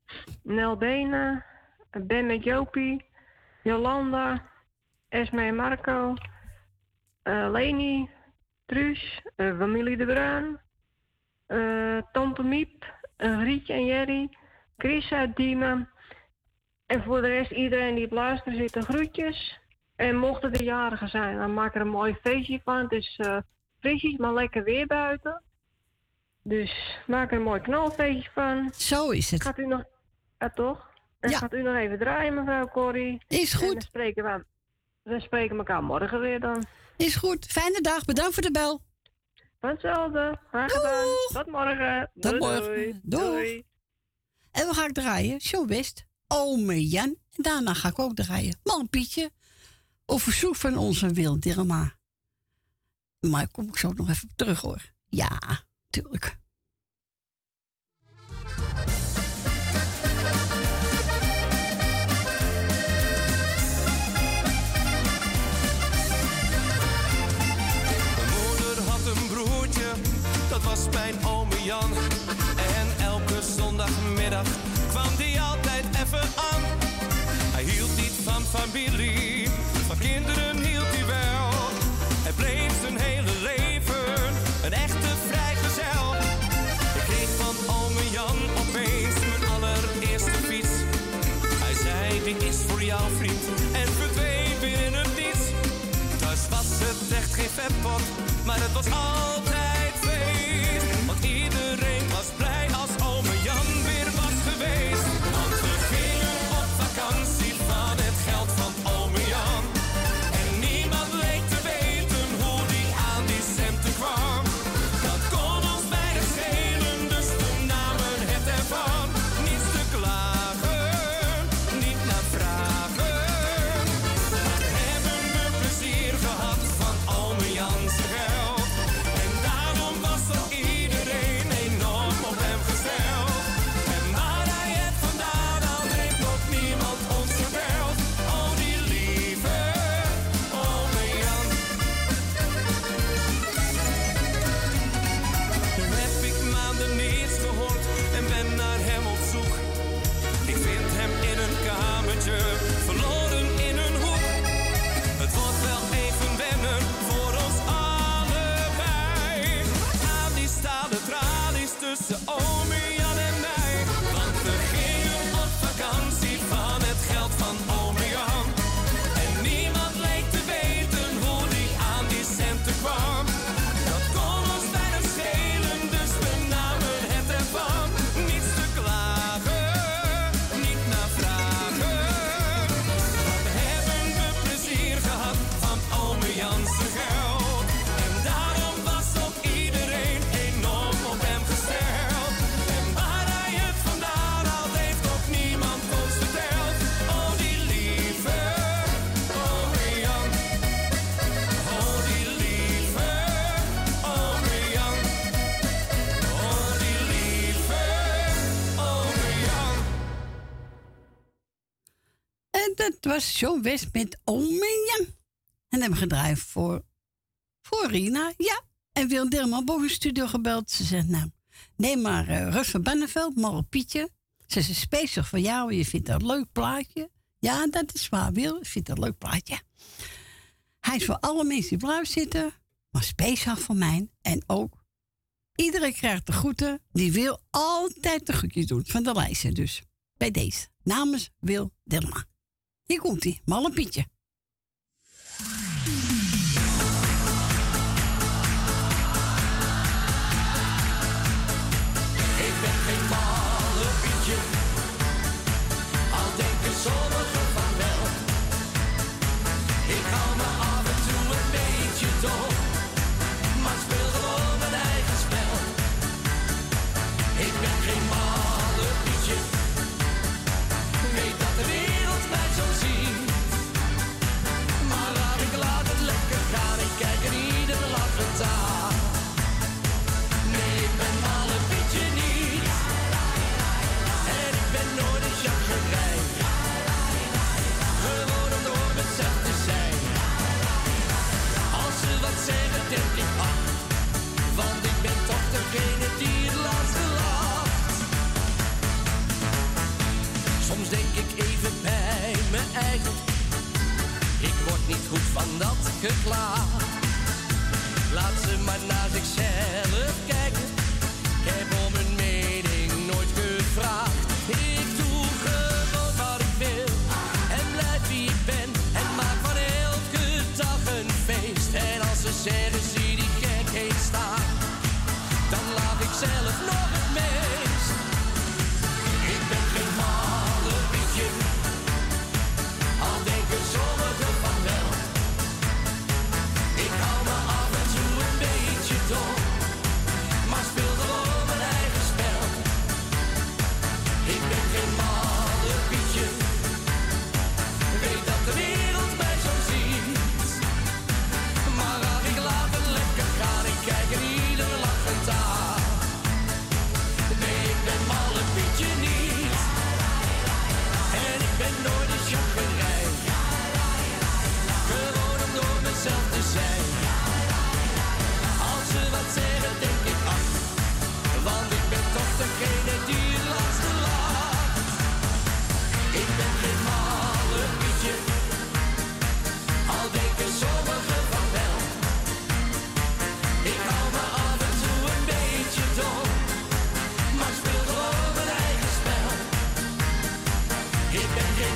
Nel Benen, Ben met Jopie, Jolanda, Esme en Marco, Leni, Truus, familie De Bruin, Tante Miep, Rietje en Jerry, Chris uit Diemen. En voor de rest iedereen die op luisteren zit, groetjes. En mochten er jarigen zijn, dan maak er een mooi feestje van. Het is eh frisjes, maar lekker weer buiten. Dus maak er een mooi knalfeestje van. Zo is het. Gaat u nog... Ja, toch? En Ja. gaat u nog even draaien, mevrouw Corrie. Is goed. En dan spreken we, we spreken elkaar morgen weer dan. Is goed. Fijne dag. Bedankt voor de bel. Van hetzelfde. Graag gedaan. Tot morgen. Tot Doei, morgen. doei. Doei. En we gaan draaien. Zo best. Ome Jan. En daarna ga ik ook draaien. Man Pietje. Op verzoek van onze Wil Dirma. Maar kom ik zo nog even terug hoor. Ja, tuurlijk. Mijn moeder had een broertje, dat was mijn ome Jan. En elke zondagmiddag kwam die altijd even aan. Hij hield niet van familie, van kinderen hield hij wel. Hij bleef zijn hele leven een echte vrijgezel. Ik kreeg van ome Jan opeens mijn allereerste fiets. Hij zei, dit is voor jou vriend, en verdween weer in het niets. Thuis was het echt geen vetpot, maar het was altijd was John West met Ome Jan. En hebben gedraaid voor, voor Rina. Ja. En Wil Dilma boven studio gebeld. Ze zegt, nou, neem maar uh, Rus van Banneveld, maar Pietje. Ze is speciaal voor jou. Je vindt dat een leuk plaatje. Ja, dat is waar, Wil. Vindt dat een leuk plaatje. Hij is voor alle mensen die blauw zitten. Maar speciaal voor mij. En ook iedereen krijgt de groeten. Die wil altijd de groetjes doen. Van de lijsten dus. Bij deze. Namens Wil Dilma. Hier komt hij, Malle Pietje. Laat ze maar naar zichzelf kijken. Ik heb om hun mening nooit gevraagd.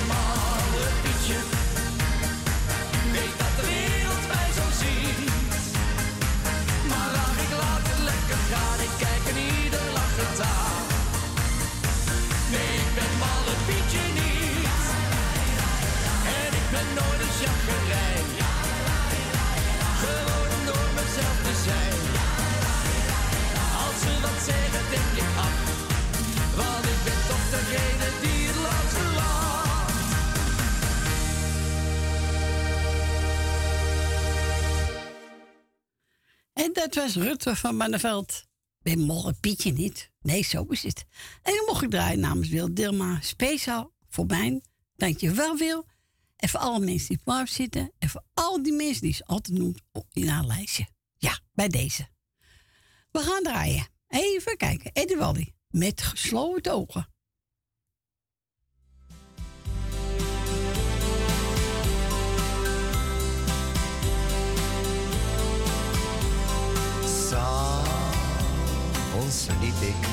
tomorrow. Het was Rutte van Manneveld. Ben morgen Pietje niet. Nee, zo is het. En dan mocht ik draaien namens Wil Dilma. Speciaal voor mij. Dank je wel, Wil. En voor alle mensen die op zitten. En voor al die mensen die ze altijd noemt in haar lijstje. Ja, bij deze. We gaan draaien. Even kijken. Eddie waldi Met gesloten ogen. Ons liep ik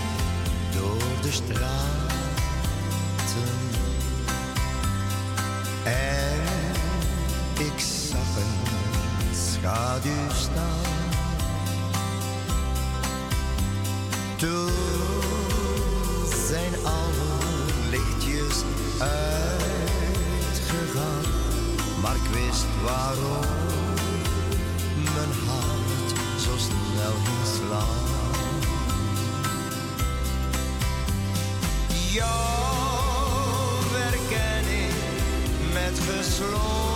door de straten en ik zag een schaduw staan. Toen zijn alle lichtjes uitgegaan, maar ik wist waarom mijn hart Jou he's werken ik met gesloten.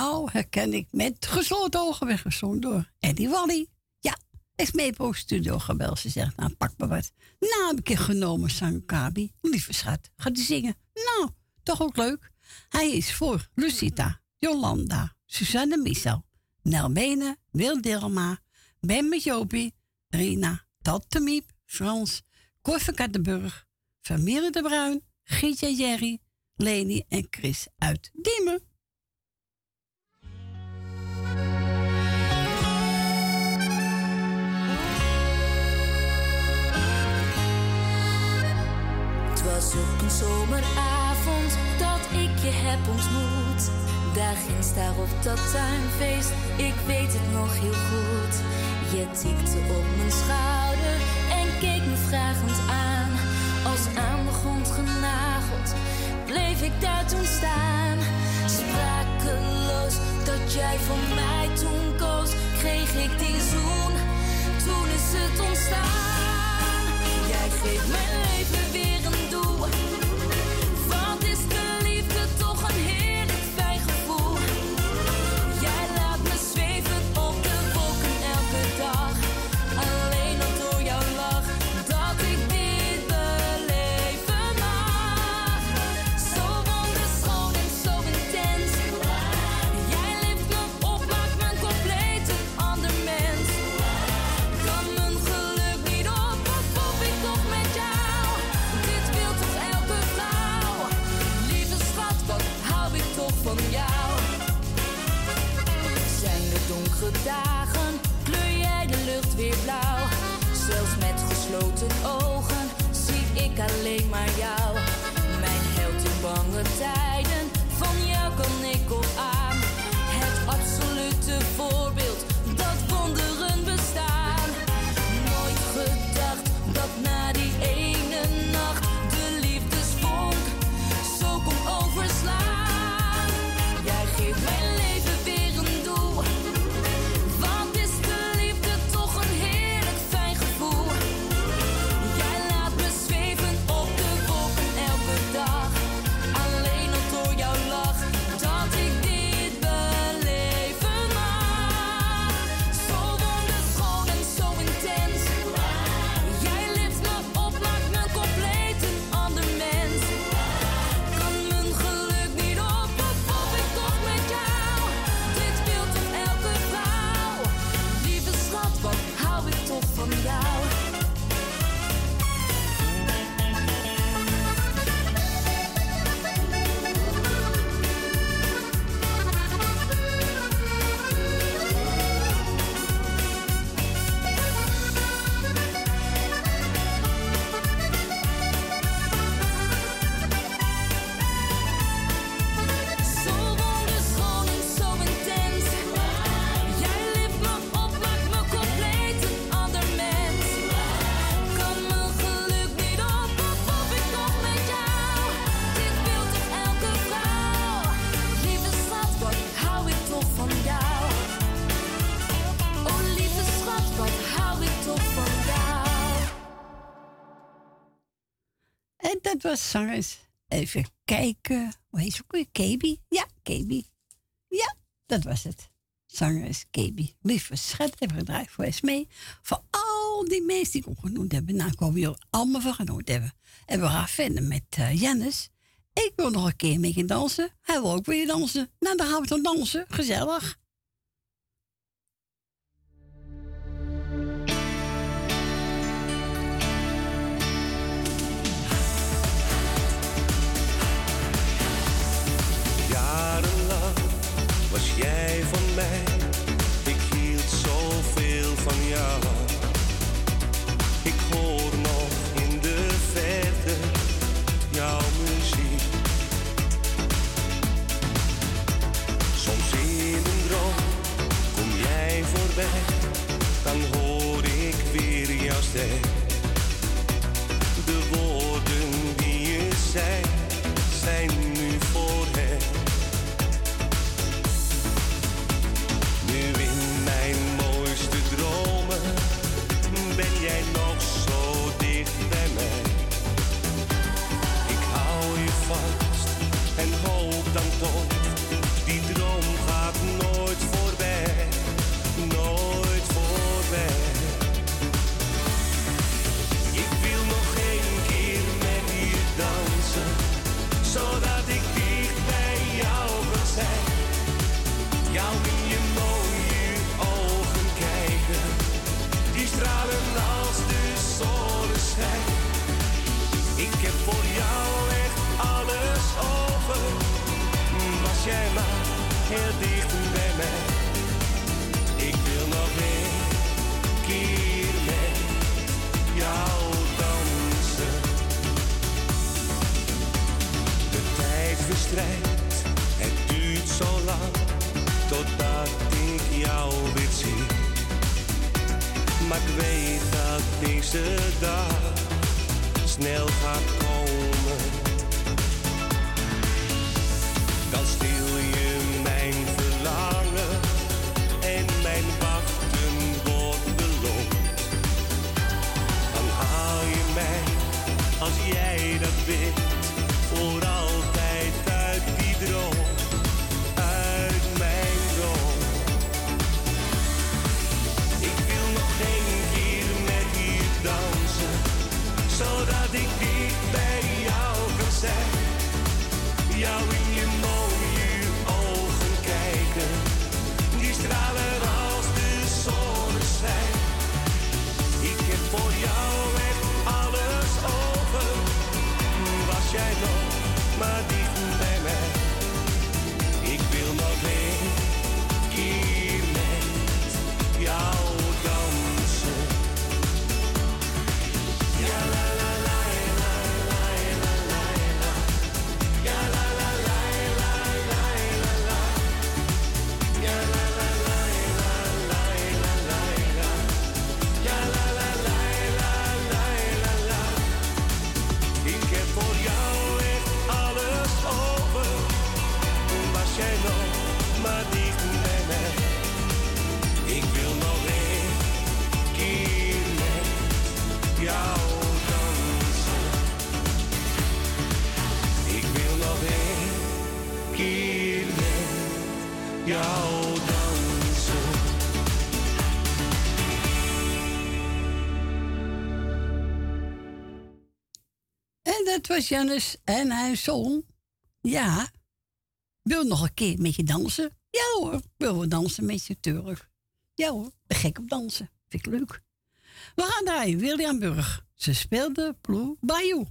Jou herken ik met gesloten ogen weggezongen door Eddie Wally. Ja, is mee studio gebeld. Ze zegt, nou pak me wat. Nou heb ik je genomen, zang Kabi. Lieve schat, gaat hij zingen? Nou, toch ook leuk. Hij is voor Lucita, Jolanda, Suzanne Michel, Nel Benen, Wil Dilma, Ben met Jopie, Rina, Tante Miep, Frans, van Kattenburg, Familie de Bruin, Gietje Jerry, Leni en Chris uit Diemen. Het was op een zomeravond dat ik je heb ontmoet. Daar ginds daar op dat tuinfeest, ik weet het nog heel goed. Je tikte op mijn schouder en keek me vragend aan. Als aan de grond genageld, bleef ik daar toen staan. Jij voor mij toen koos, kreeg ik die zoen. Toen is het ontstaan. Jij geeft mijn leven weer dagen, kleur jij de lucht weer blauw? Zelfs met gesloten ogen zie ik alleen maar jou. Mijn held in bange tijden, van jou kan ik zangers. Even kijken. Hoe heet ze ook weer? Kebi? Ja, Kebi. Ja, dat was het. Zangeres Kebi. Lieve schat, hebben gedraaid voor Esmee. Voor al die mensen die ik opgenoemd hebben. Nou, ik hoop jullie allemaal van genoemd hebben. En we gaan verder met uh, Jannes. Ik wil nog een keer mee gaan dansen. Hij wil ook weer dansen. Nou, dan gaan we dan dansen. Gezellig. jarenlang was jij van mij. Ik hield zoveel van jou. Ik hoor nog in de verte jouw muziek. Soms in een droom kom jij voorbij, dan hoor ik weer jouw stem. heel dicht bij mij. Ik wil nog een keer met jou dansen. De tijd verstrijkt, het duurt zo lang totdat ik jou weer zie. Maar ik weet dat deze dag snel gaat komen. Dan stil als jij dat wil. Janus en haar zoon, Ja. Wil nog een keer met je dansen? Ja hoor, wil we dansen met je terug. Ja hoor, gek op dansen. Vind ik leuk. We gaan draaien, William Burg. Ze speelde Blue Bayou.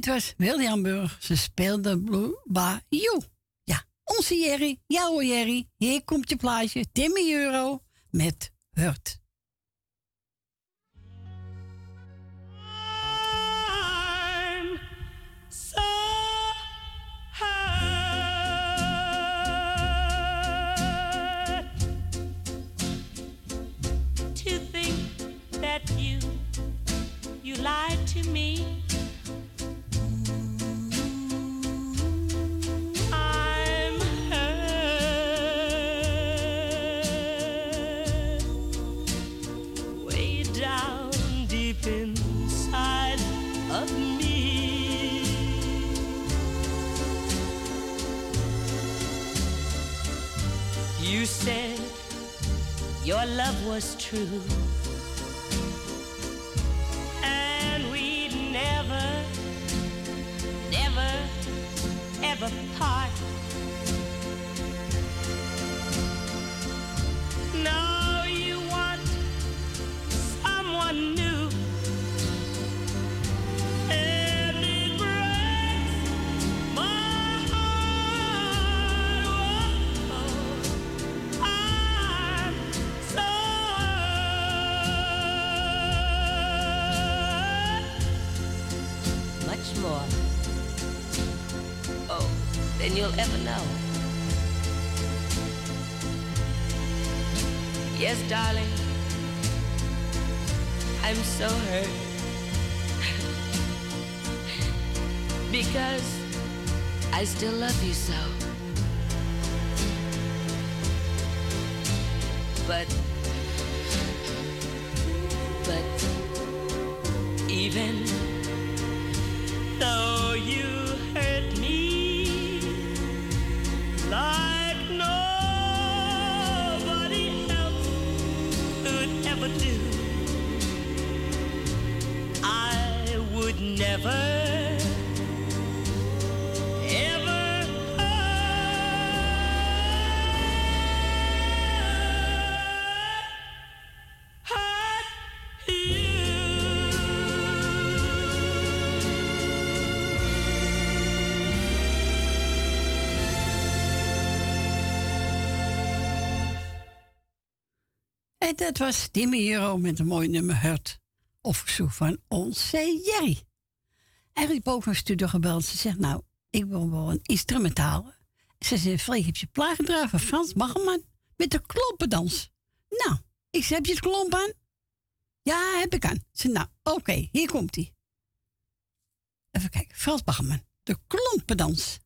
Dit was William Burg. Ze speelde Blue. Ja, onze Jerry. Jouw Jerry. Hier komt je plaatje. Timmy Euro met Hurt. Lied to me. True. Dat was Timmy Euro met een mooi nummer Hurt. Of verzoek van onze Jerry. En riep ook gebeld. Ze zegt, nou, ik wil wel een instrumentaal. Ze zegt, Freek, heb je plaat gedragen van Frans Baggerman met de klompendans? Nou, ik zeg, heb je het klomp aan? Ja, heb ik aan. Ze nou, oké, hier komt hij. Even kijken, Frans Baggerman, de klompendans.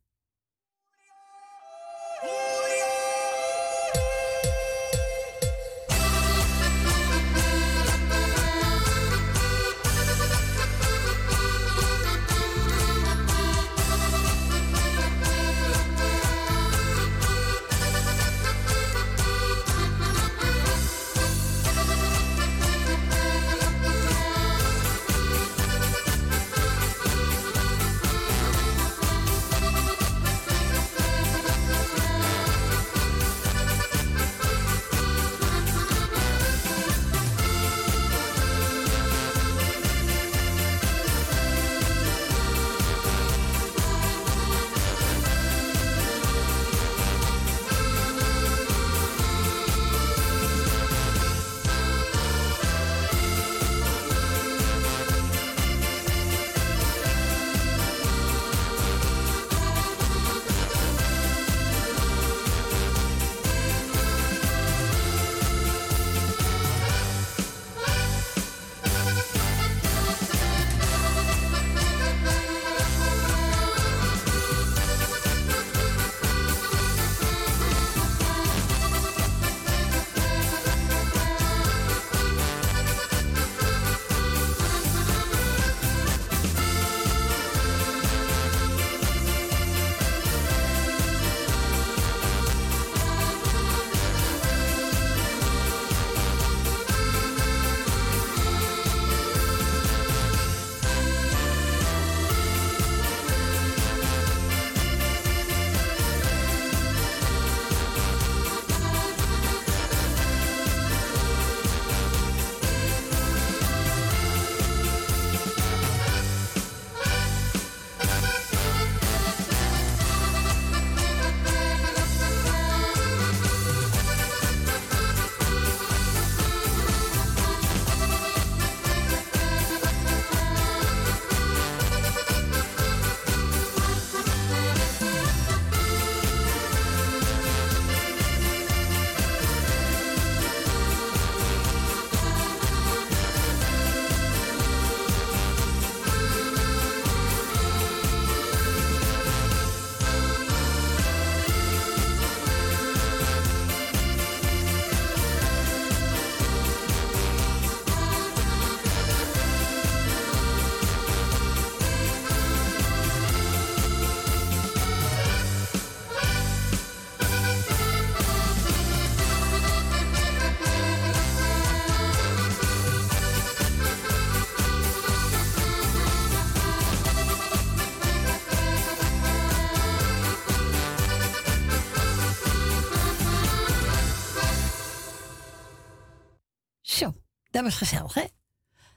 Dat was gezellig, hè?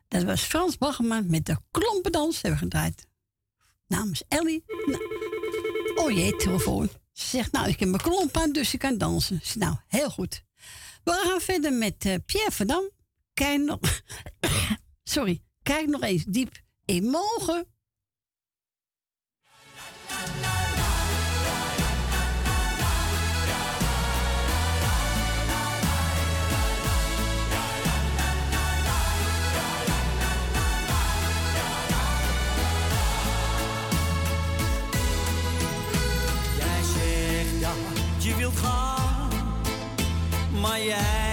Dat was Frans Baggerman met de klompendans hebben we gedraaid. Namens Ellie. Nou, oh jee, telefoon. Ze zegt, nou, ik heb mijn klomp aan, dus ik kan dansen. Ze nou, heel goed. We gaan verder met eh, Pierre Verdam. Kijk nog... Sorry. Kijk nog eens diep in mogen wilt gaan, maar jij.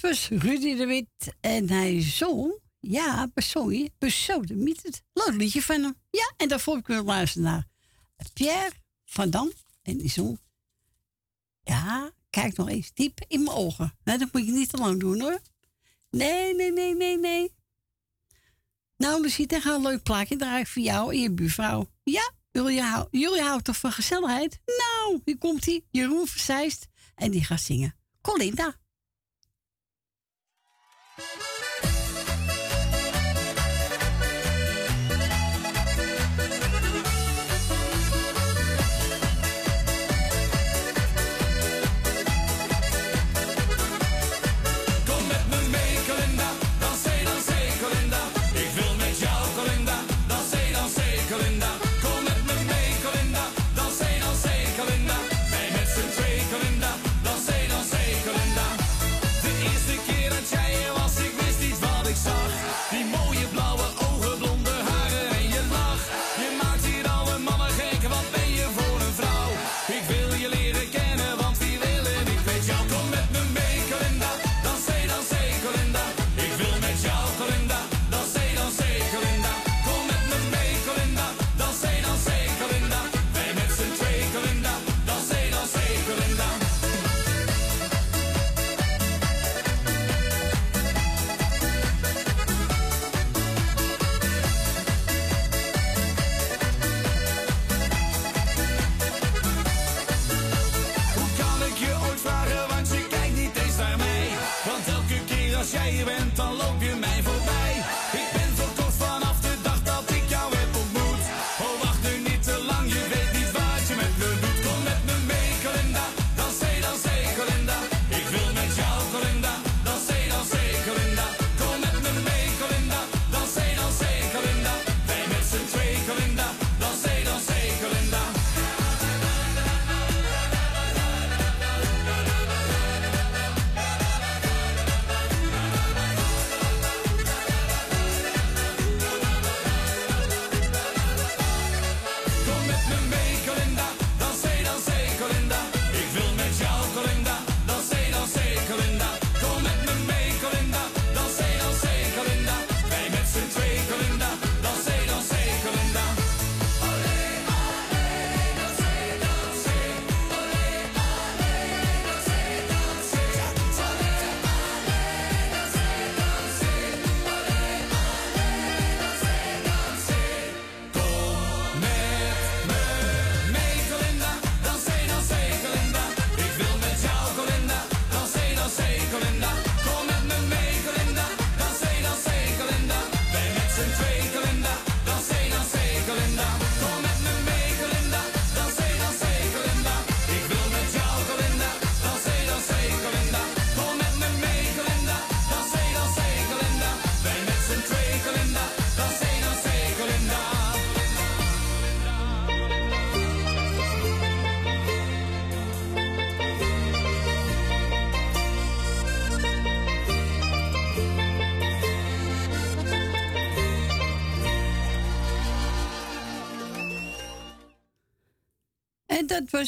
dat was Rudy de Wit en hij zong, ja, sorry, besodemiet het. Leuk liedje van hem. Ja, en daarvoor volg ik weer luisteren naar Pierre van Dam en die zong, ja, kijk nog eens diep in mijn ogen. Nee, dat moet je niet te lang doen hoor. Nee, nee, nee, nee, nee. Nou, Lucie, dan gaan een leuk plaatje draaien voor jou en je buurvrouw. Ja, jullie, hou, houden toch van gezelligheid? Nou, hier komt hij, Jeroen Verzeist. En die gaat zingen. Colinda. Bye.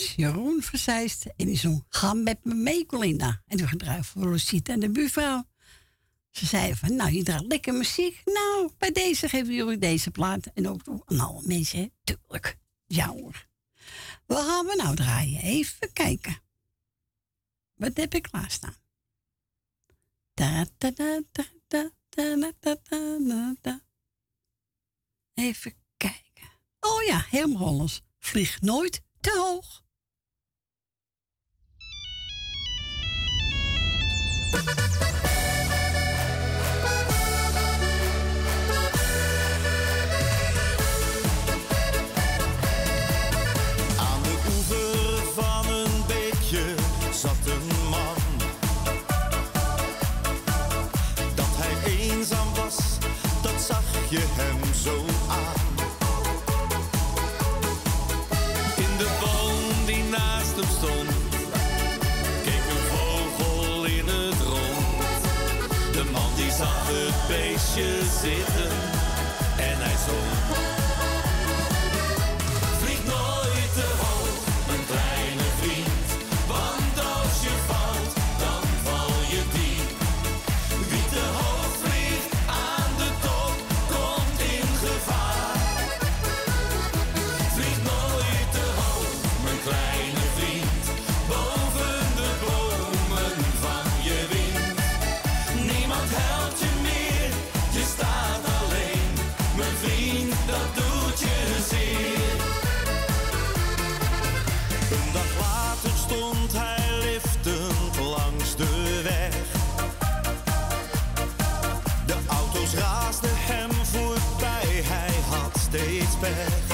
Jeroen Verzijst en die zong Ga met me mee, Colinda. En toen gedraaid voor Rosita en de buurvrouw. Ze zei van, nou, je draagt lekker muziek. Nou, bij deze geven jullie deze plaat. En ook aan alle mensen, tuurlijk. Ja hoor. Wat gaan we nou draaien? Even kijken. Wat heb ik klaarstaan? Da, da, da, da, da, da, da, da, da, Even kijken. Oh ja, helemaal Vlieg nooit te hoog. Aan de oever van een beekje zat een man. Dat hij eenzaam was, dat zag je hem zo aan. zitten en hij zong. Weg.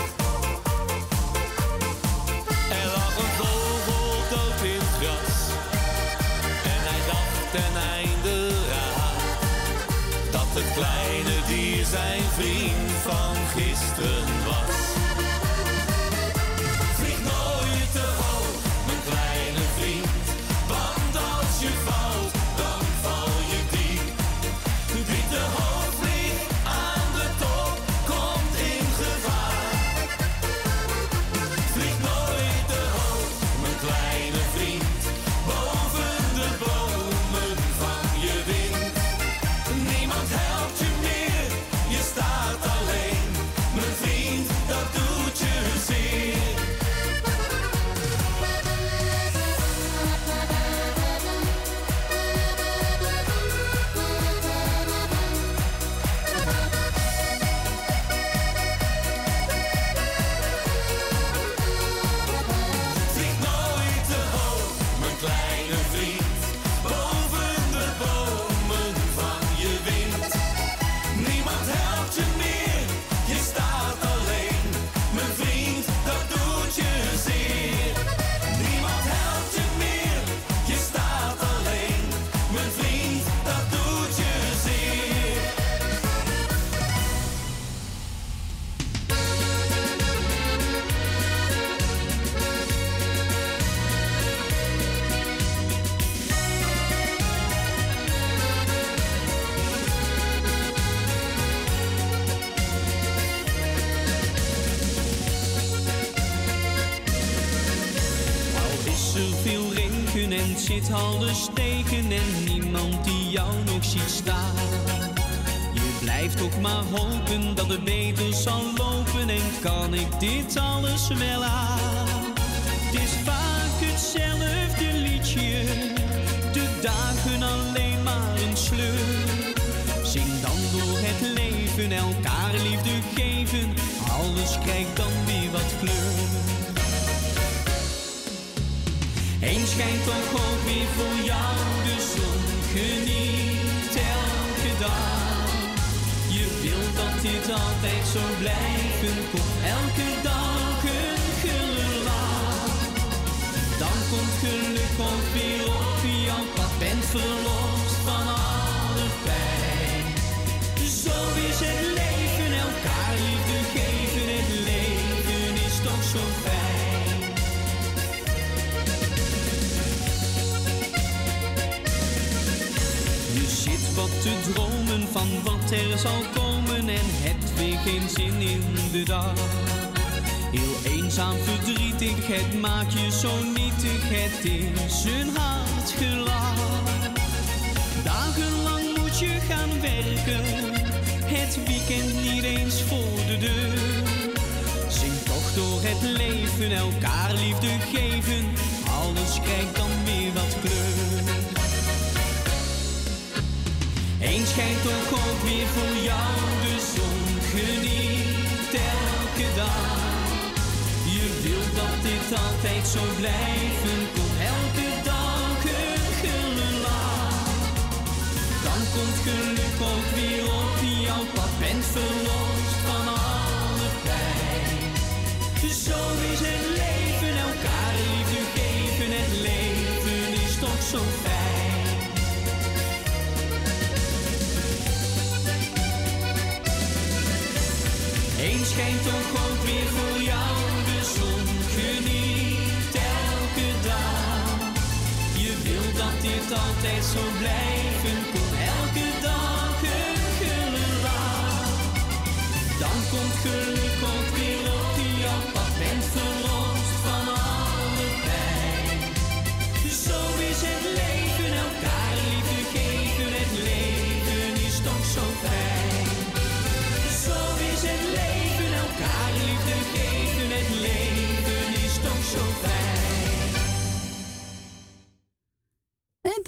Ziet staan. Je blijft toch maar hopen dat het beter zal lopen en kan ik dit alles wel aan. Het is vaak hetzelfde liedje, de dagen alleen maar een sleur. Zing dan door het leven, elkaar liefde geven, alles krijgt dan weer wat kleur. Eens schijnt toch ook weer voor jou de zon. Dit altijd zo blijven. Kom elke dag een glimlach. Dan komt geluk ook weer op jouw pad. Bent verlost van alle pijn. Zo is het leven, elkaar liefde geven. Het leven is toch zo fijn. Wat te dromen van wat er zal komen en hebt weer geen zin in de dag. Heel eenzaam, verdrietig, het maakt je zo nietig, het is een hard. Dagenlang moet je gaan werken, het weekend niet eens voor de deur. Zing toch door het leven, elkaar liefde geven, alles krijgt dan weer wat kleur. Eens schijnt toch ook weer voor jou de zon. Geniet elke dag. Je wilt dat dit altijd zo blijven. Kom elke dag een glimlach. Dan komt geluk ook weer op jouw pad. Bent verlost van alle pijn. Zo is het leven, elkaar liefde geven. Het leven is toch zo fijn. Schijnt toch ook weer voor jou de zon. Geniet elke dag. Je wilt dat dit altijd zo blijven. Kom elke dag een glimlach. Dan komt geluk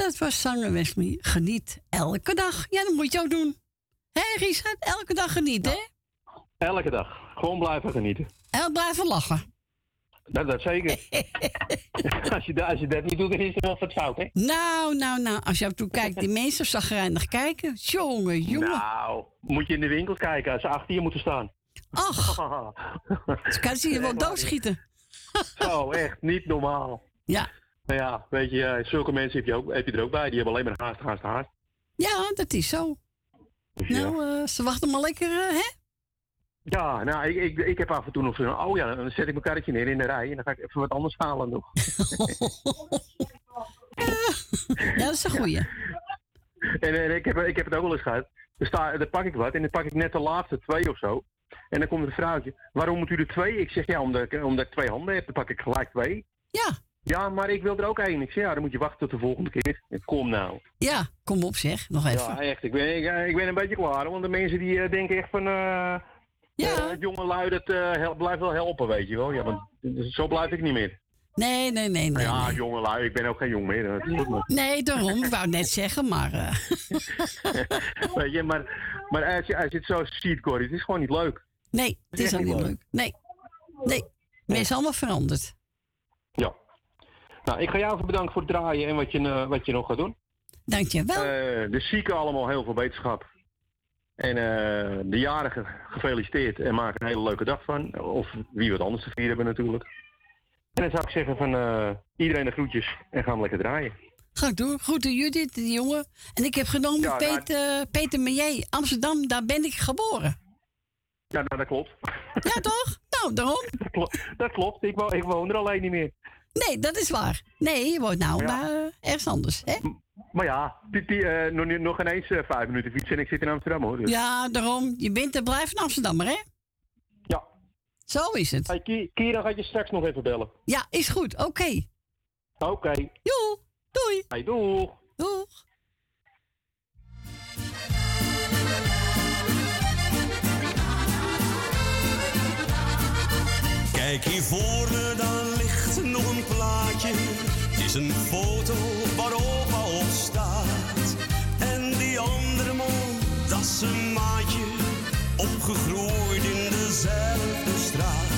dat was zangeres Mie. Geniet elke dag. Ja, dat moet je ook doen. Hé, Richard? Elke dag genieten, hè? Elke dag. Gewoon blijven genieten. En blijven lachen. Dat, dat zeker. als, je, dat- als je dat niet doet, dan is er wel wat fout, hè? Nou, nou, nou. Als je en toe kijkt, die mensen zagrijnig kijken. Jongen, jongen. Nou, moet je in de winkel kijken als ze achter je moeten staan. Ach. Ze kan ze je wel doodschieten. Zo, echt niet normaal. Ja. Nou ja, weet je, eh, zulke mensen heb je, ook, heb je er ook bij. Die hebben alleen maar haast, haast, haast. Ja, dat is zo. Dus ja. Nou, eh, ze wachten maar lekker, eh, hè? Ja, nou, ik, ik, ik heb af en toe nog zo'n, oh ja, dan zet ik mijn karretje neer in de rij en dan ga ik even wat anders halen nog. Ja, dat is een goeie. En, en ik, heb, ik heb het ook wel eens gehad. Dan, sta, dan pak ik wat en dan pak ik net de laatste twee of zo. En dan komt het vrouwtje, waarom moet u er twee? Ik zeg, ja, omdat, ik- omdat ik twee handen heb, dan pak ik gelijk twee. Ja. Ja, maar ik wil er ook één. Ik zeg, ja, dan moet je wachten tot de volgende keer. Kom nou. Ja, kom op zeg, nog even. Ja, echt. Ik ben, ik, ik ben een beetje klaar. Want de mensen die eh, denken echt van... eh ja. jonge lui, dat blijft wel helpen, weet je wel. Ja, want zo blijf ik niet meer. Nee, nee, nee, nee. ja, nee. jonge lui, ik ben ook geen jong meer. Dat is goed, maar- Nee, daarom. Ik wou net zeggen, maar... weet je, maar, maar als, je, als je het zo ziet, Corrie, het is gewoon niet leuk. nee, het is ook niet niet leuk. leuk. Nee. Nee. Men is allemaal veranderd. Ja. Nou, ik ga jou even bedanken voor het draaien en wat je, eh, wat je nog gaat doen. Dankjewel. Eh de zieken allemaal heel veel wetenschap. En eh, de jarigen gefeliciteerd en maak een hele leuke dag van. Of wie wat anders te vieren hebben natuurlijk. En dan zou ik zeggen van eh, iedereen de groetjes en gaan we lekker draaien. Ga ik doen. Groeten Judith, die jongen. En ik heb genomen Ja, nou- Peter, Peter Meijer, Amsterdam. Daar ben ik geboren. Ja, nou, dat klopt. Ja, toch? Nou, daarom. Dat klopt. Dat klopt. Ik, woon, ik woon er alleen niet meer. Nee, dat is waar. Nee, je woont nou Ja. maar, eh, ergens anders, hè? Maar ja, die, die, eh, nog, ineens eh, vijf minuten fietsen en ik zit in Amsterdam hoor. Dus. Ja, daarom. Je bent en blijft een Amsterdammer, hè? Ja. Zo is het. Hey, Ki- Kira gaat je straks nog even bellen. Ja, is goed. Oké. Oké. Joe. Doei. Hey, doeg. Doeg. Kijk hier voor me, dan een. Het is een foto waarop al op staat. En die andere man, dat is een maatje. Opgegroeid in dezelfde straat.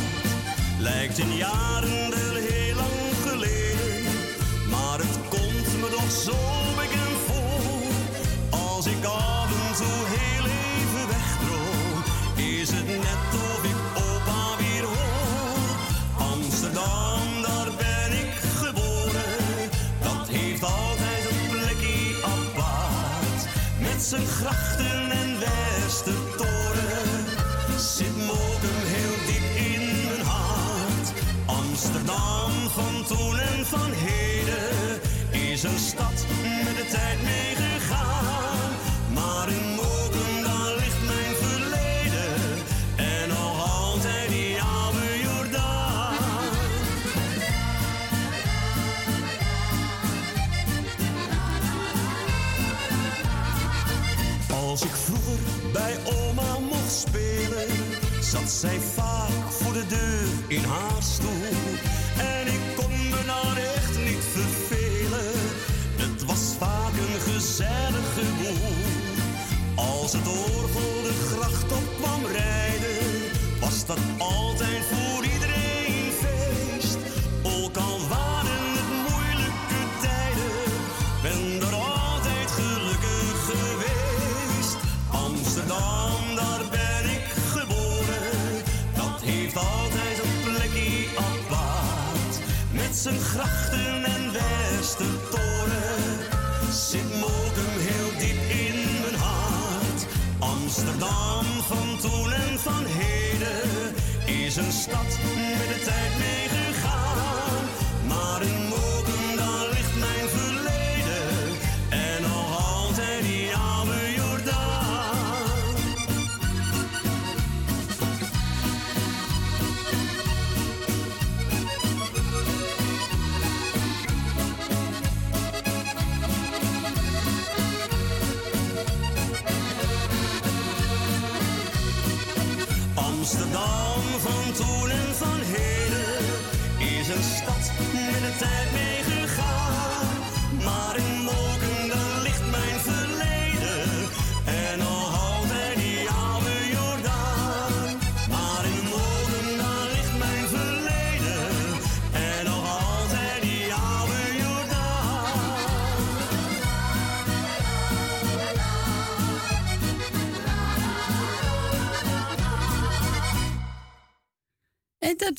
Lijkt in jaren heel lang geleden. Maar het komt me toch zo zijn grachten en Westertoren. Zit Mokum heel diep in mijn hart. Amsterdam van toen en van heden. Is een stad met de tijd meegegaan. Zat zij vaak voor de deur in haar stoel. En ik kon me nou echt niet vervelen, het was vaak een gezellige boel. Als het orgel de gracht op kwam rijden, was dat altijd voor grachten en Westertoren, zit Mokum heel diep in mijn hart. Amsterdam van toen en van heden is een stad met de tijd meegegaan.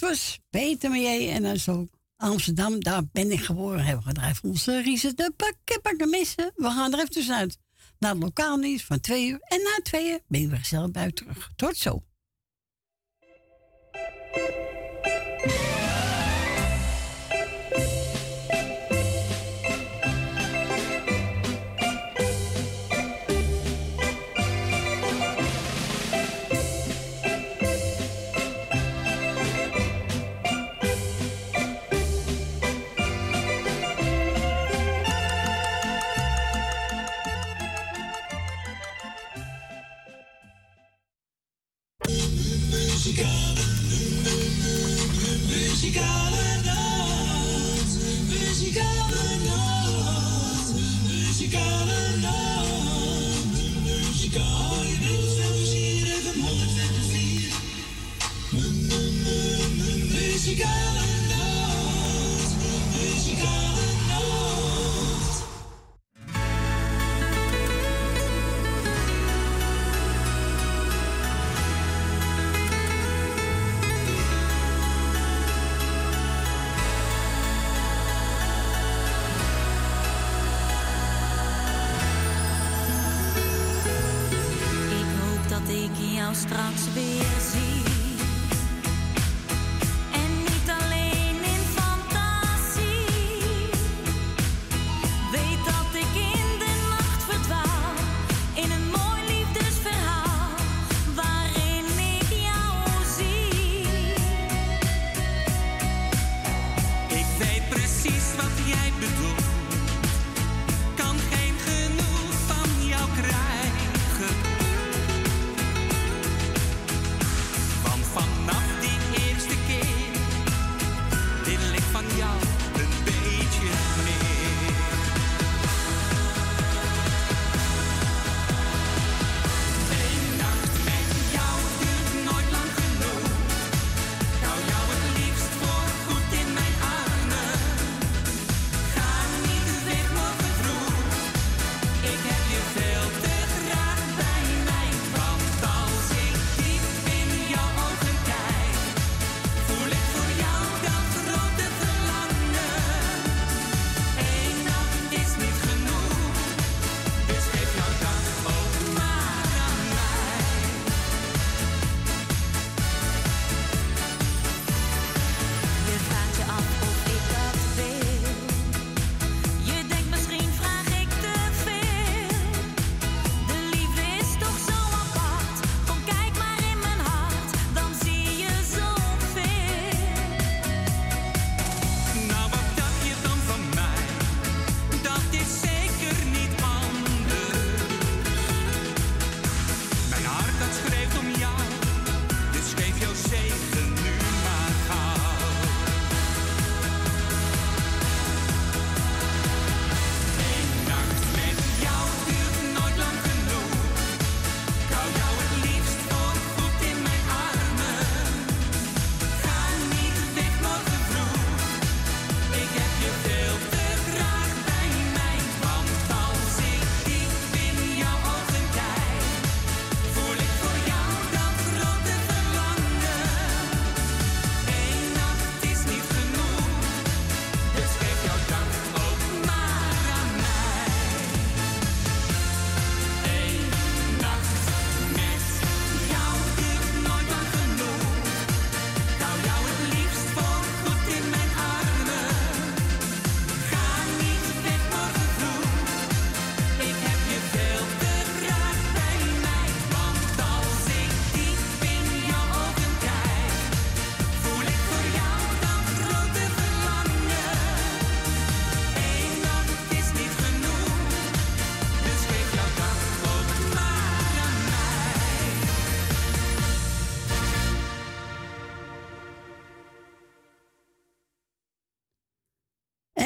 was Peter Meijer en dan zo Amsterdam, daar ben ik geboren. Hebben we gedreven onze riezen de pakken, pakken missen. We gaan er even uit. Na het lokaal nieuws van twee uur. En na twee uur ben je weer gezellig bij terug. Tot zo.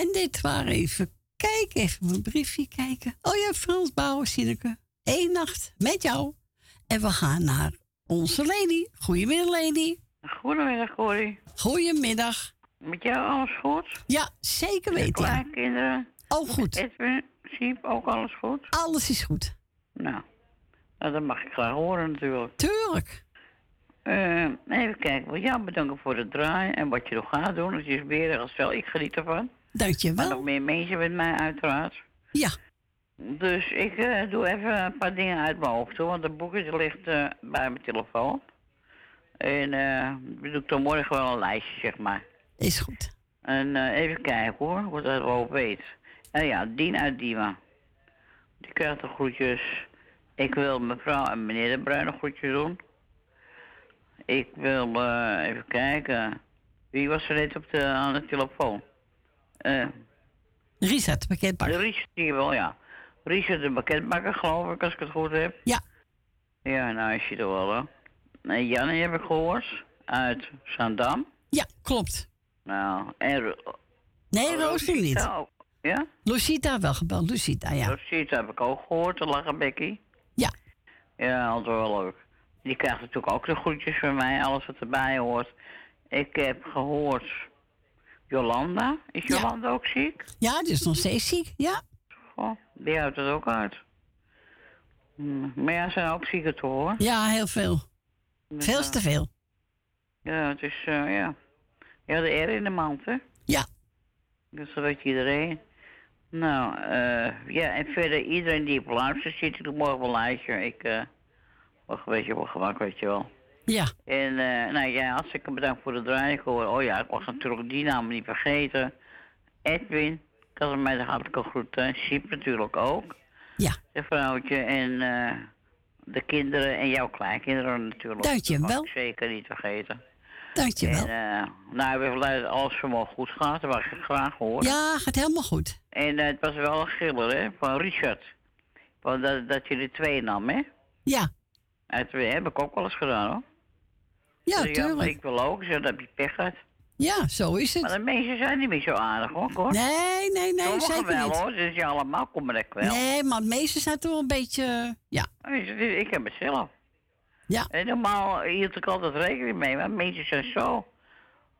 En dit waren even kijken, even mijn briefje kijken. Oh ja, Frans Bauer, Sineke. Eén nacht met jou. En we gaan naar onze lady. Goedemiddag, lady. Goedemiddag, Corrie. Goedemiddag. Met jou alles goed? Ja, zeker weten. Ja, kinderen. Oh, goed. Edwin, Siep, ook alles goed? Alles is goed. Nou, nou dat mag ik graag horen natuurlijk. Tuurlijk. Eh, even kijken, wil jou bedanken voor het draaien en wat je nog gaat doen. Het is weer als wel, ik geniet ervan. Dank je Maar wel. nog meer mensen met mij uiteraard. Ja. Dus ik eh, doe even een paar dingen uit mijn hoofd hoor. Want het boekje ligt eh, bij mijn telefoon. En eh dan doe ik dan morgen wel een lijstje, zeg maar. Is goed. En even kijken hoor, wat dat wel weet. En ja, Dien uit Diemen. Die krijgt de groetjes. Ik wil mevrouw en meneer de Bruin een groetje doen. Ik wil eh, even kijken. Wie was er net op de, aan de telefoon? Eh Richard, de pakketbakker. Richard, zie je wel, ja. Richard de pakketbakker, geloof ik, als ik het goed heb. Ja. Ja, nou is je er wel, hè. En Janne heb ik gehoord, uit Zandam. Ja, klopt. Nou, en... Nee, Roos nog niet. Ook. Ja? Lucita wel gebeld, Lucita, ja. Rosita heb ik ook gehoord, de lachen Becky. Ja. Ja, altijd wel leuk. Die krijgt natuurlijk ook de groetjes van mij, alles wat erbij hoort. Ik heb gehoord... Jolanda, is Jolanda ook ziek? Ja, die is nog steeds ziek, ja. Oh, die houdt het ook uit. Hm, Maar ja, ze zijn ook zieken toch hoor? Ja, heel veel. Dus, Veel eh, te veel. Ja, het is, eh, ja. Ja, de R in de maand, hè? Ja. Dus dat weet iedereen. Nou, eh, ja, en verder iedereen die op luistert zit, ik morgen wel een lijstje. Ik, eh, wacht, weet je, op gemak, weet je wel. Ja. En, eh, nou ja, hartstikke bedankt voor het draaien. Ik hoor, oh ja, ik was natuurlijk die naam niet vergeten. Edwin, had hem mij de hartelijke groeten. Siep natuurlijk ook. Ja. De vrouwtje en eh, de kinderen en jouw kleinkinderen natuurlijk. Dank je Dat wel. Zeker niet vergeten. Dank je wel. En, eh, nou, ik ben blij dat alles vanmorgen goed gaat. Dat mag ik graag horen. Ja, gaat helemaal goed. En eh, het was wel een giller, hè, van Richard. Van dat, dat je er twee nam, hè? Ja. Twee heb ik ook wel eens gedaan, hoor. Ja, Dus tuurlijk. ik wil ook, zo, dat heb je pech gehad. Ja, zo is het. Maar de mensen zijn niet meer zo aardig, hoor. hoor. Nee, nee, nee, Sommigen zeker wel, niet. hoor. Dus ja, allemaal komen ik wel. Nee, maar het meeste zijn toch een beetje... Ja. Ik heb het zelf. Ja. En normaal hield ik altijd rekening mee, maar mensen zijn zo.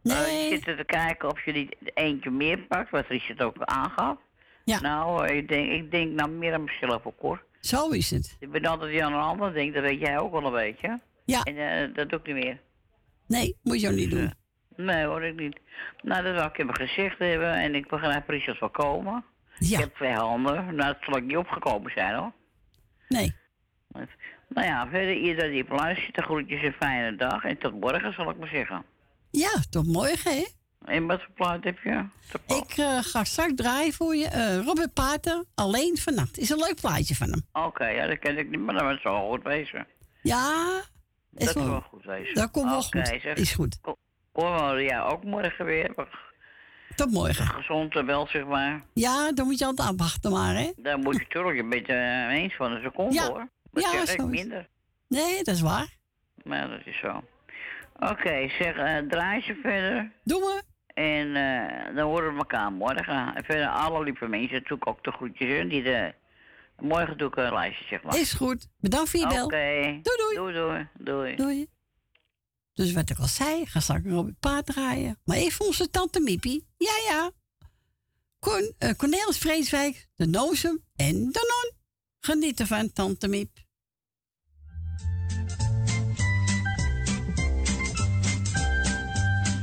Nee. Eh, die zitten te kijken of je niet eentje meer pakt, wat Richard ook aangaf. Ja. Nou, eh, ik denk, ik denk nou meer aan mezelf ook hoor. Zo is het. Ik ben altijd aan een ander denk, dat weet jij ook wel een beetje. Ja. En eh, dat doe ik niet meer. Nee, moet je ook niet doen. Nee hoor, ik niet. Nou, dat wil ik in mijn gezicht hebben en ik begrijp Richard wel komen. Ja. Ik heb twee handen, nou dat zal ik niet opgekomen zijn hoor. Nee. Nou ja, verder iedereen die op luistert, de groetjes een fijne dag en tot morgen zal ik maar zeggen. Ja, tot morgen, hè. En wat voor plaat heb je? Ik eh, ga straks draaien voor je. eh, Robert Pater, Alleen vannacht. Is een leuk plaatje van hem. Oké, ja, dat ken ik niet, maar dat was wel goed wezen. Ja, is dat wel- wel goed wezen. dat komt wel goed. zeg. Is goed. We ja ook morgen weer. Tot morgen. Gezond en wel, zeg maar. Ja, dan moet je altijd afwachten maar, hè. Daar moet je toch een beetje eh, eens van een seconde Ja. hoor. Dat Ja, is minder. Nee, dat is waar. Maar dat is zo. Oké, zeg, eh, draai ze verder. Doen we. En eh, dan horen we elkaar morgen. En verder alle lieve mensen, natuurlijk ook de groetjes. hè, Die de, morgen doe ik een lijstje, zeg maar. Is goed. Bedankt voor je bel. Oké. Doei, doei. Doei, doei. Doei. Doei. Dus wat ik al zei, ga straks Robert Paard draaien. Maar even onze tante Miepie. Ja, ja. Con, eh, Cornelis Vreeswijk, de Nozem en de Non. Geniet ervan, tante Miep.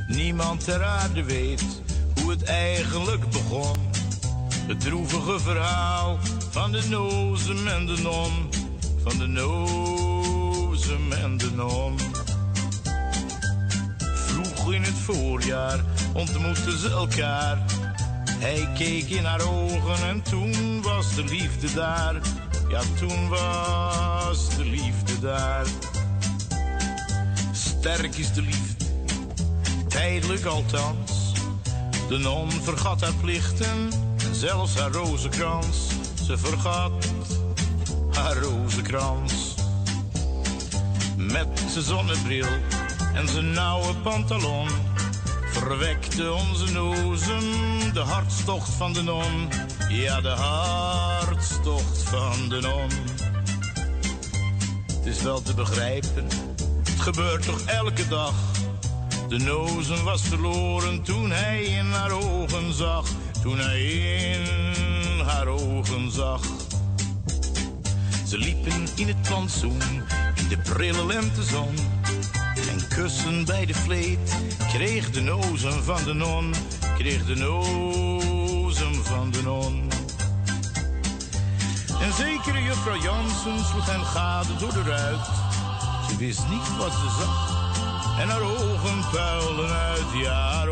Niemand ter aarde weet hoe het eigenlijk begon. Het droevige verhaal van de nozem en de non. Van de nozem en de non. Vroeg in het voorjaar ontmoetten ze elkaar. Hij keek in haar ogen en toen was de liefde daar. Ja, toen was de liefde daar. Sterk is de liefde tijdelijk althans. De non vergat haar plichten en zelfs haar rozenkrans. Ze vergat haar rozenkrans. Met zijn zonnebril en zijn nauwe pantalon verwekte onze nozem de hartstocht van de non. Ja, de hartstocht van de non. Het is wel te begrijpen, het gebeurt toch elke dag. De nozem was verloren toen hij in haar ogen zag. Toen hij in haar ogen zag. Ze liepen in het plantsoen, in de prille lentezon. Geen kussen bij de vleet, kreeg de nozen van de non, kreeg de nozen van de non. En zekere juffrouw Jansen sloeg hem gade door de ruit. Ze wist niet wat ze zag en haar ogen puilden uit, ja, haar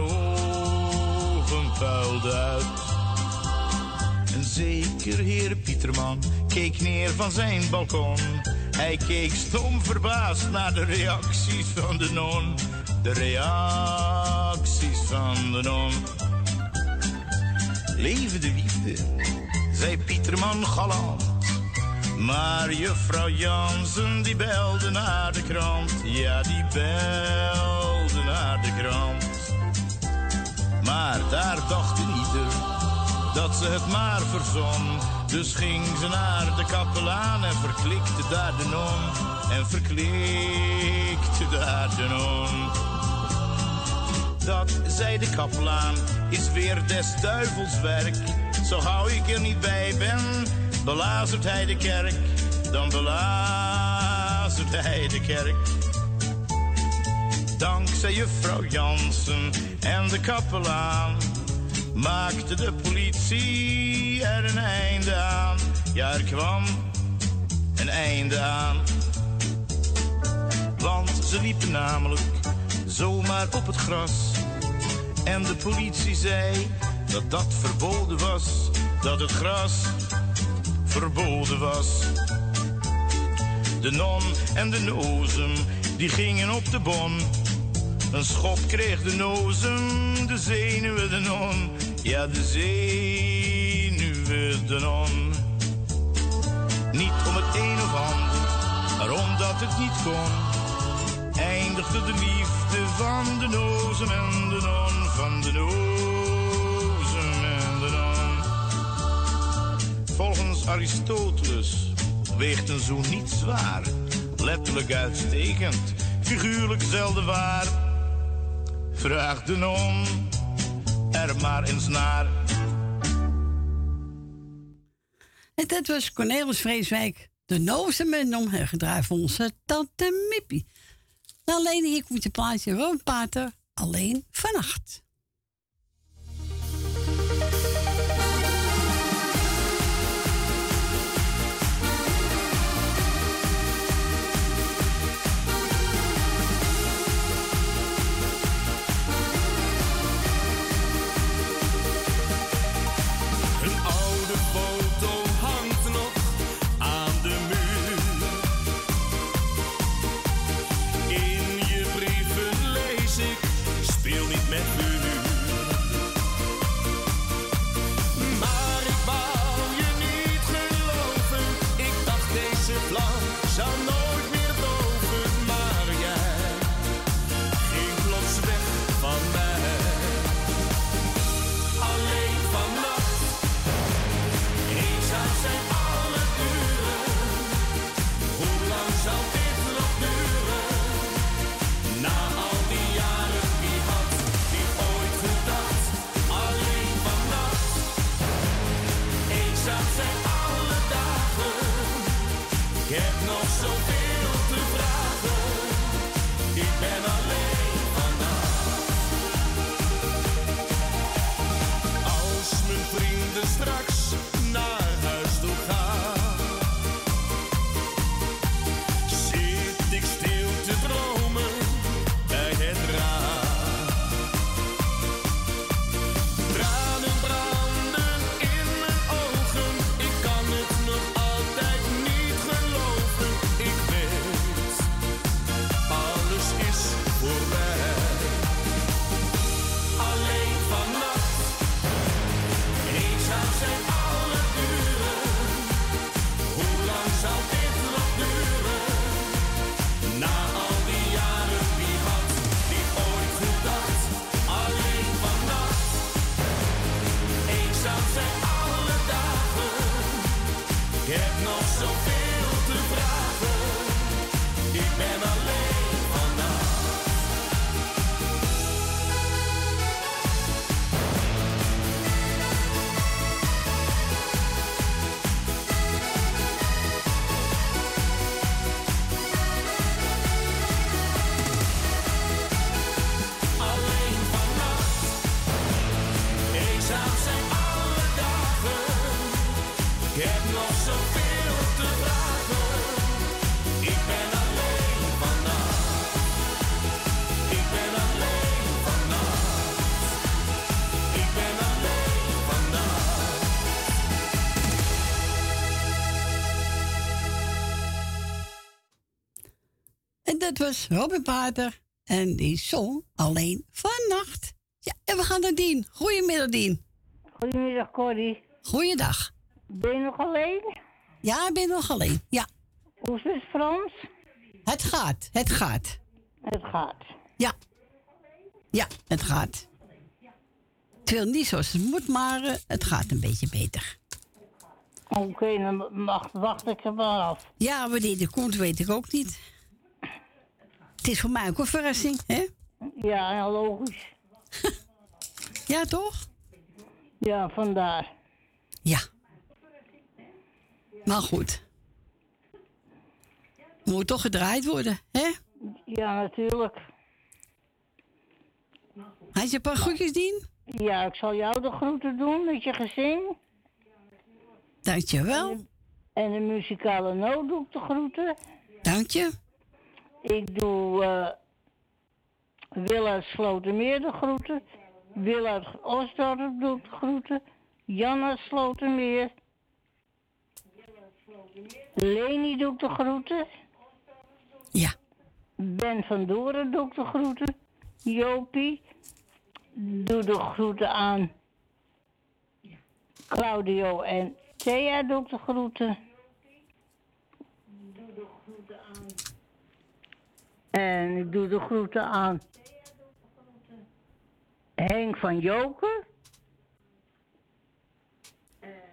uit. Een zeker heer Pieterman keek neer van zijn balkon. Hij keek stom verbaasd naar de reacties van de non. De reacties van de non. Leven de liefde, zei Pieterman galant. Maar juffrouw Jansen die belde naar de krant. Ja, die belde naar de krant. Maar daar dacht ieder dat ze het maar verzon. Dus ging ze naar de kapelaan en verklikte daar de non. En verklikte daar de non. Dat, zei de kapelaan, is weer des duivels werk. Zo gauw ik er niet bij ben, belazert hij de kerk. Dan belazert hij de kerk. Dankzij juffrouw Jansen en de kapelaan maakte de politie er een einde aan. Ja, er kwam een einde aan. Want ze liepen namelijk zomaar op het gras. En de politie zei dat dat verboden was. Dat het gras verboden was. De non en de nozem, die gingen op de bon. Een schop kreeg de nozem, de zenuwen de non. Ja, de zenuwen de non. Niet om het een of ander, maar omdat het niet kon. Eindigde de liefde van de nozem en de non. Van de nozem en de non. Volgens Aristoteles weegt een zoen niet zwaar. Letterlijk uitstekend, figuurlijk zelden waar. Vraag de non er maar eens naar. En dat was Cornelis Vreeswijk, de Nozem om gedraaid onze tante Mippie. Nou, alleen hier komt je plaatje Rood Pater, alleen vannacht. Dat was Robin Pater. En die zong alleen vannacht. Ja, en we gaan naar Dien. Goedemiddag, Dien. Goedemiddag, Corrie. Goeiedag. Ben je nog alleen? Ja, ik ben nog alleen. Ja. Hoe is het Frans? Het gaat, het gaat. Het gaat. Ja. Ja, het gaat. Het wil niet zoals het moet, maar eh, het gaat een beetje beter. Oké, dan wacht, wacht ik er maar af. Ja, wanneer die komt, weet ik ook niet. Het is voor mij ook een verrassing, hè? Ja, ja, logisch. Ja, toch? Ja, vandaar. Ja. Maar goed. Moet toch gedraaid worden, hè? Ja, natuurlijk. Had je een paar groetjes, Dien? Ja, ik zal jou de groeten doen met je gezin. Dankjewel. En de muzikale noot doe ik de groeten. Dank je. Ik doe eh Wil uit Slotermeer de groeten. Wil uit Osdorp doe ik de groeten. Jan uit Slotermeer. Leni doe ik de groeten. Ja. Ben van Doren doe ik de groeten. Jopie. Doe de groeten aan. Claudio en Thea doe ik de groeten. En ik doe de groeten aan Henk van Joken.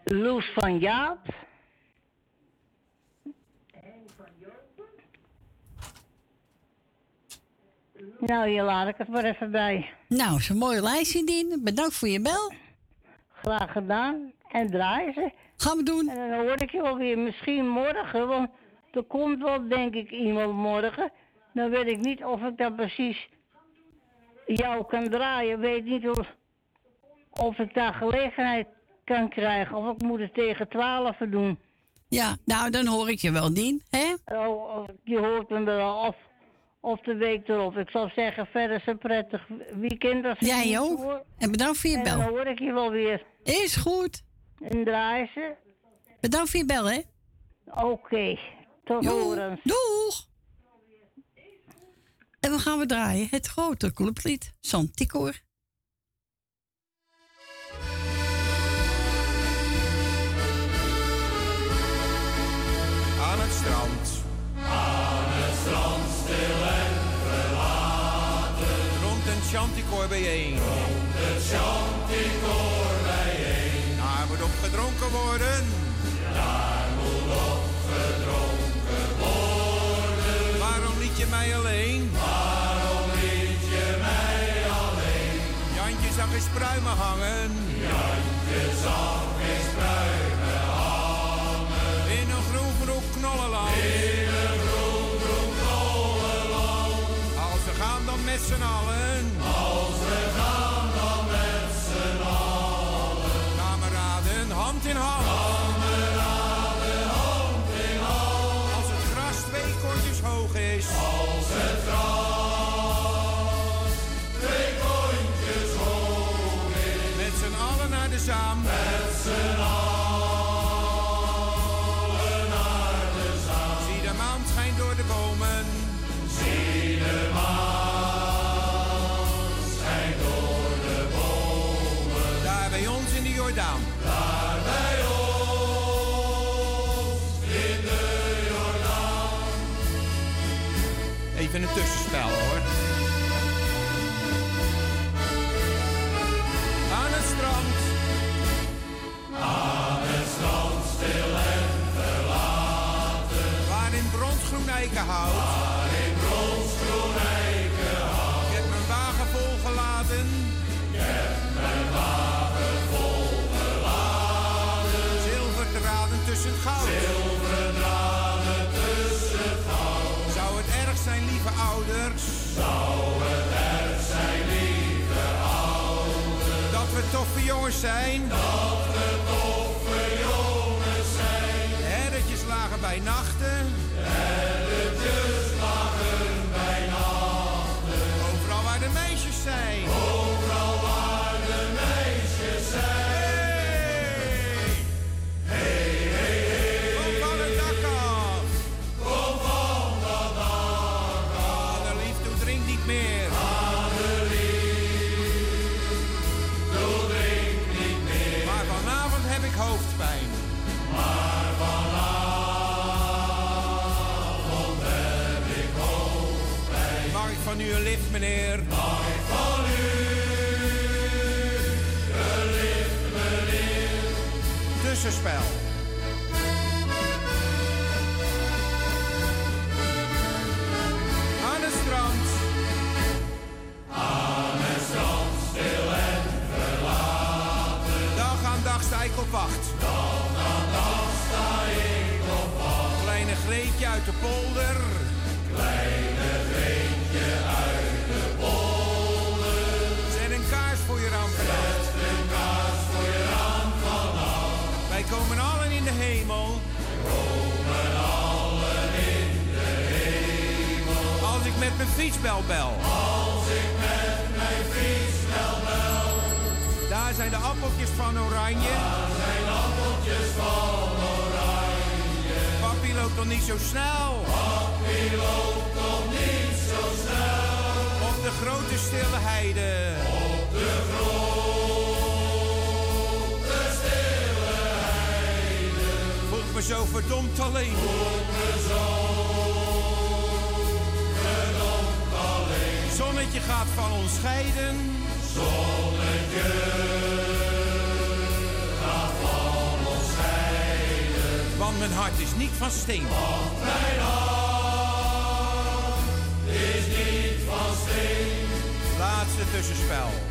Loes van Jaap. Nou, hier laat ik het maar even bij. Nou, is een mooie lijstje, Dien. Bedankt voor je bel. Graag gedaan. En draaien ze. Gaan we doen. En dan hoor ik je wel weer misschien morgen, want er komt wel denk ik iemand morgen. Dan weet ik niet of ik dat precies jou kan draaien. Weet niet of, of ik daar gelegenheid kan krijgen. Of ik moet het tegen twaalf doen. Ja, nou, dan hoor ik je wel, Dien, hè? Oh, oh, je hoort me wel of, of de week erop. Ik zou zeggen, verder is een prettig weekend. Als Jij ook. hoor. En bedankt voor je En bel. dan hoor ik je wel weer. Is goed. En draaien ze. Bedankt voor je bel, hè? Oké, tot Jo, horens. Doeg! En we gaan we draaien het grote clublied, Santicor. Aan het strand. Chanticoor bijeen. Rond een chanticoor bijeen. Daar moet op gedronken worden. Daar moet op gedronken worden. Waarom liet je mij alleen? Waarom liet je mij alleen? Jantje zag eens pruimen hangen. Jantje zag eens pruimen hangen. In een groen groen knollenland. In een groen groen knollenland. Als we gaan dan met z'n allen. Even een tussenspel ouders. Zouden er zijn, lieve ouders. Dat we toffe jongens zijn. Dat we toffe jongens zijn. Herretjes lagen bij nacht. Van u een lift, meneer? Mag ik van u een lift, meneer? Tussenspel. Aan het strand. Aan het strand, stil en verlaten. Dag aan dag sta ik op wacht. Dag aan dag sta ik op wacht. Kleine Greetje uit de polder. Mijn fietsbel bel. Als ik met mijn fietsbel bel. Daar zijn de appeltjes van oranje. Daar zijn appeltjes van oranje. Papi loopt nog niet zo snel. Papi loopt nog niet zo snel. Op de grote stille heide. Op de grote stille heide. Voel me zo verdomd alleen. Zonnetje gaat van ons scheiden. Zonnetje gaat van ons scheiden. Want mijn hart is niet van steen. Want mijn hart is niet van steen. Laatste tussenspel.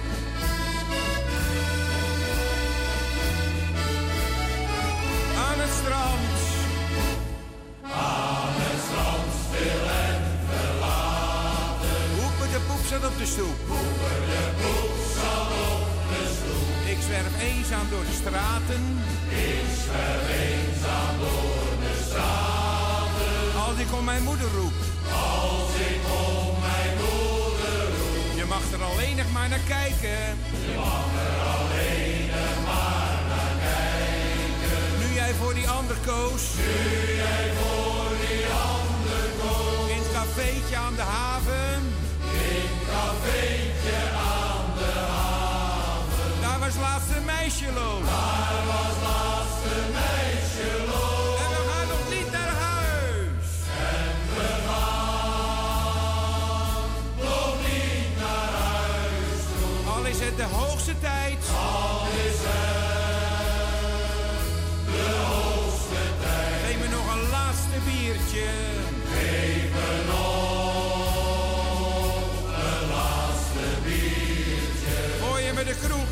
Zat op de stoep. Hoepen de poep zat op de stoep. Ik zwerf eenzaam door de straten. Ik zwerf eenzaam door de straten. Als ik om mijn moeder roep. Als ik om mijn moeder roep. Je mag er alleen nog maar naar kijken. Je mag er alleen nog maar naar kijken. Nu jij voor die ander koos. Nu jij voor die ander koos. In het cafeetje aan de haven. Cafeetje aan de haven. Daar was laatst een meisje loos. Daar was laatst een meisje loos. En we gaan nog niet naar huis. En we gaan nog niet naar huis toe. Al is het de hoogste tijd. Al is het de hoogste tijd. Geef me nog een laatste biertje.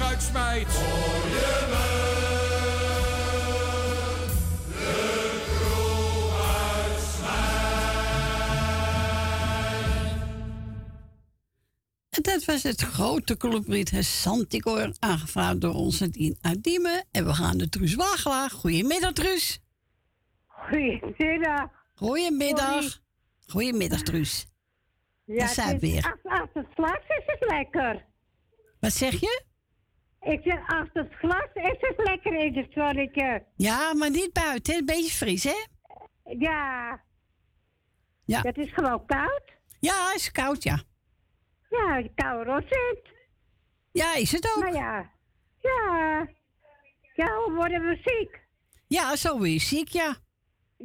Uitsmijt. Voor je me de. En dat was het grote clublied het Santicoor, aangevraagd door onze Dien uit Diemen. En we gaan de Truus Wagelaar. Goedemiddag, Truus. Goedemiddag. Goedemiddag. Goedemiddag, Truus. Ja, Daar zijn het is- weer. Als, als het glas is het lekker. Wat zeg je? Ik zeg, als het glas is het lekker in het zonnetje. Ja, maar niet buiten. Een beetje fris, hè? Ja. Ja. Het is gewoon koud. Ja, is koud, ja. Ja, koude rozet. Ja, is het ook. Nou ja. Ja. Ja, hoe worden we ziek? Ja, zo weer ziek, ja.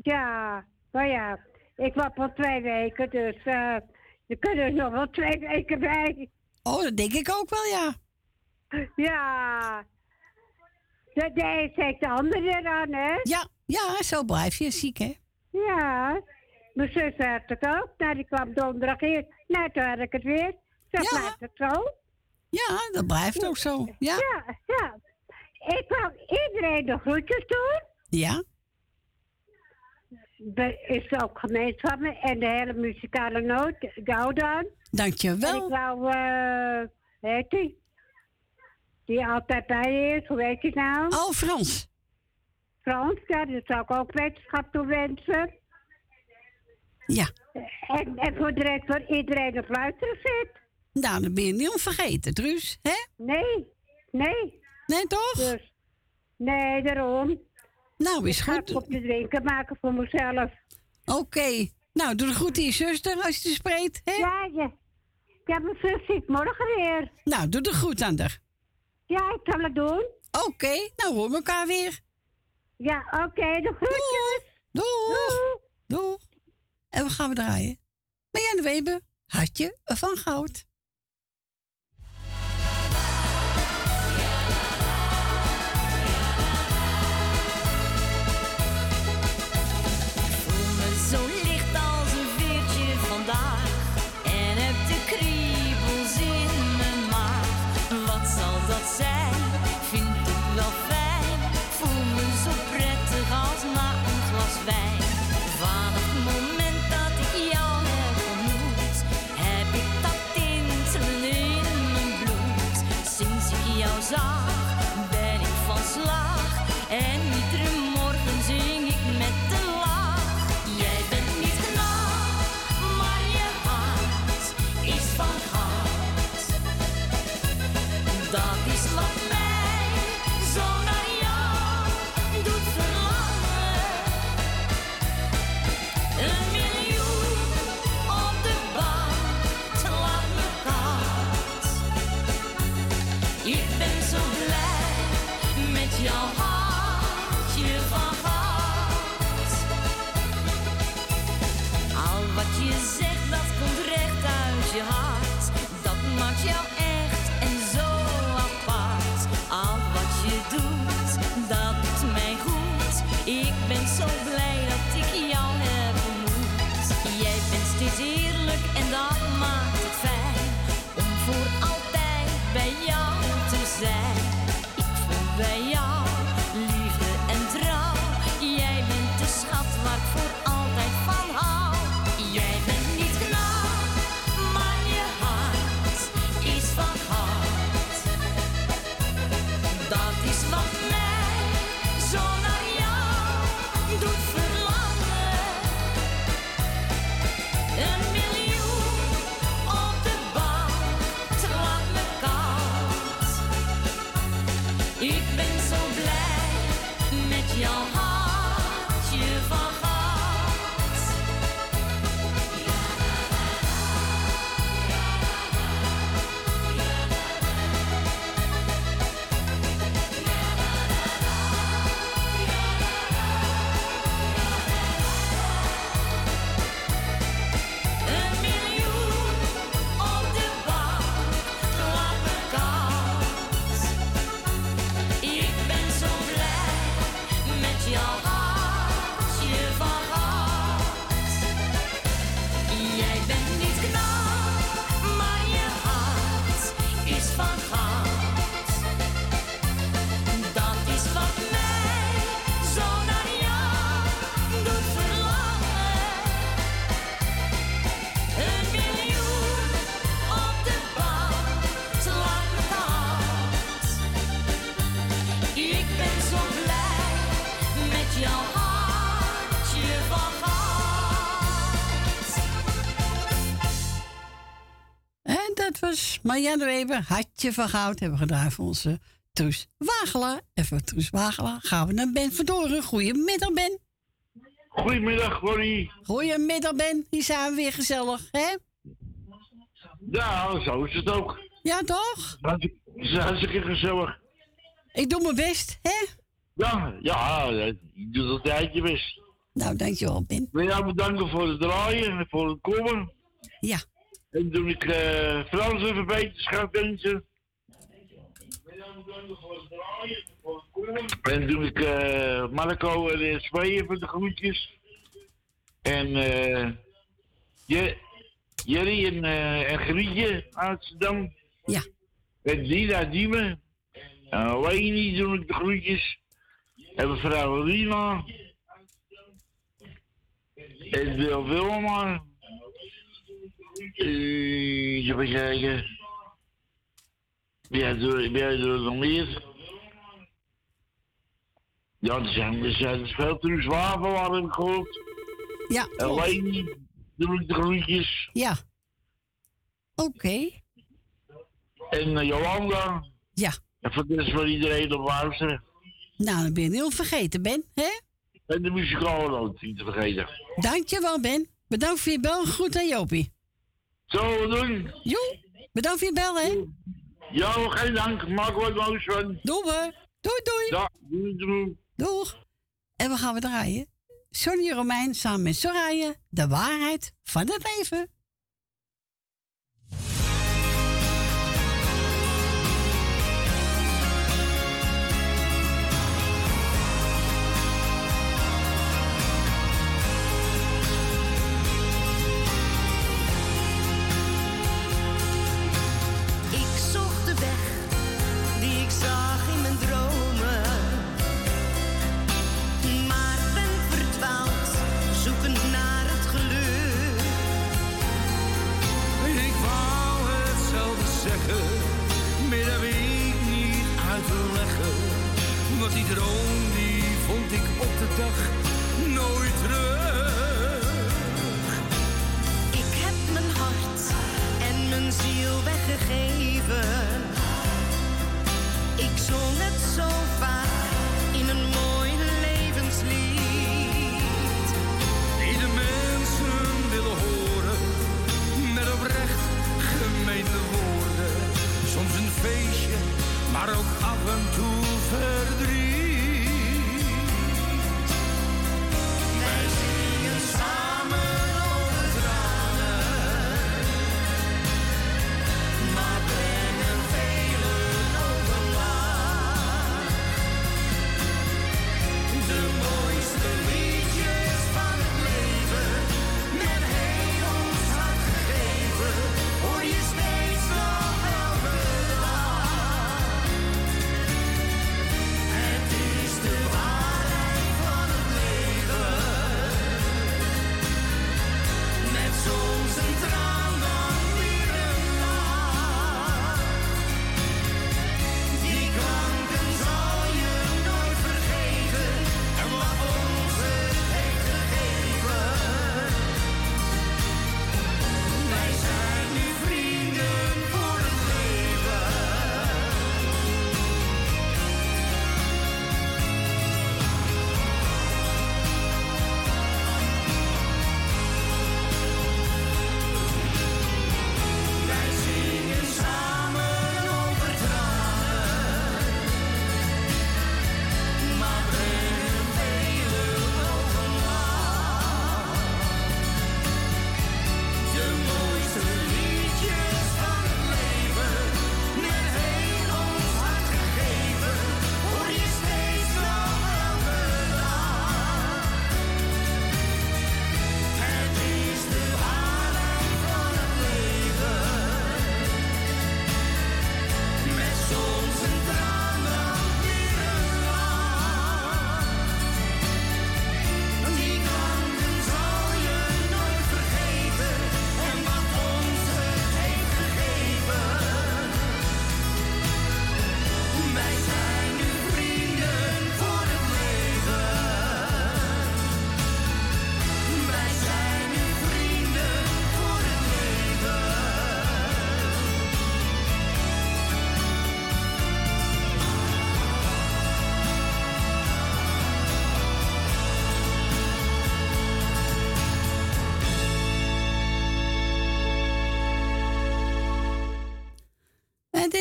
Ja. Maar ja, ik was al twee weken, dus eh er kunnen er nog wel twee weken bij. Oh, dat denk ik ook wel, ja. Ja. Een zegt de ander eraan, hè? Ja, ja, zo blijf je ziek, hè? Ja. Mijn zus had het ook. Nou, die kwam donderdag hier. Nou, toen had ik het weer. Zo blijft het zo. Ja, dat blijft ook zo. Ja. Ja, ja. Ik wou iedereen de groetjes doen. Ja? Be- Is ook me. En de hele muzikale noot, Goudan. Dankjewel. En ik wou, eh, heet die? Die altijd bij je is, hoe heet die nou? Oh, Frans. Frans, ja, dat zou ik ook wetenschap toewensen. Ja. En, en voor de rest voor iedereen op luisteren zit. Nou, dan ben je niet onvergeten, Truus, hè? Nee, nee. Nee, toch? Dus, nee, daarom. Nou, is ik ga goed. het op de drinken maken voor mezelf. Oké. Nou, doe de goed aan je zuster als je spreekt, hè? Ja, ja. Ja, mijn zus ziet morgen weer. Nou, doe de goed aan haar. Ja, ik zal het doen. Oké, nou horen we elkaar weer. Ja, oké, de groetjes. Doeg. Doeg. En we gaan we draaien. Marianne Weber, hartje van goud. Marianne Weber, hartje van goud. Hebben we gedaan voor onze Truus Wagelaar. En voor Truus Wagelaar gaan we naar Ben Verdoren. Goedemiddag, Ben. Goedemiddag, Corrie. Goedemiddag, Ben. Hier zijn we weer gezellig, hè? Ja, zo is het ook. Ja, toch? Dat is hartstikke gezellig. Ik doe mijn best, hè? Ja, ja, je doet altijd je best. Nou, dankjewel, Ben. Ik wil jou bedanken voor het draaien en voor het komen. Ja. En toen ik eh Frans even beterschap wensen. En toen ik eh Marco en uh, Zwee voor de groetjes. En eh Je- Jerry en, eh en Grietje uit Amsterdam. Ja. En Dina Diemen. En Leni doe ik de groetjes. En mevrouw Rina. En Wil Wilma. Uh, even kijken. Doe, ja, doe nog meer. Ja, er zijn, er zijn veel Truus Wavel, heb ik gehoord. Ja, En klopt. Leni, doe ik de groetjes. Ja. Oké. En eh, Jolanda. Ja. En voor de rest van iedereen op luisteren. Nou, dan ben je heel vergeten, Ben. hè? En de muzikale ook niet te vergeten. Dankjewel, Ben. Bedankt voor je bel. Goed aan Jopie. Zo, doen. Jo, bedankt voor je bel, hè? Ja, geen dank. Maak wat moois van. Doei, hoor. Doei, doei. Ja, doei, doei. Doeg. En we gaan we draaien. Sonny Romein samen met Soraya. De waarheid van het leven.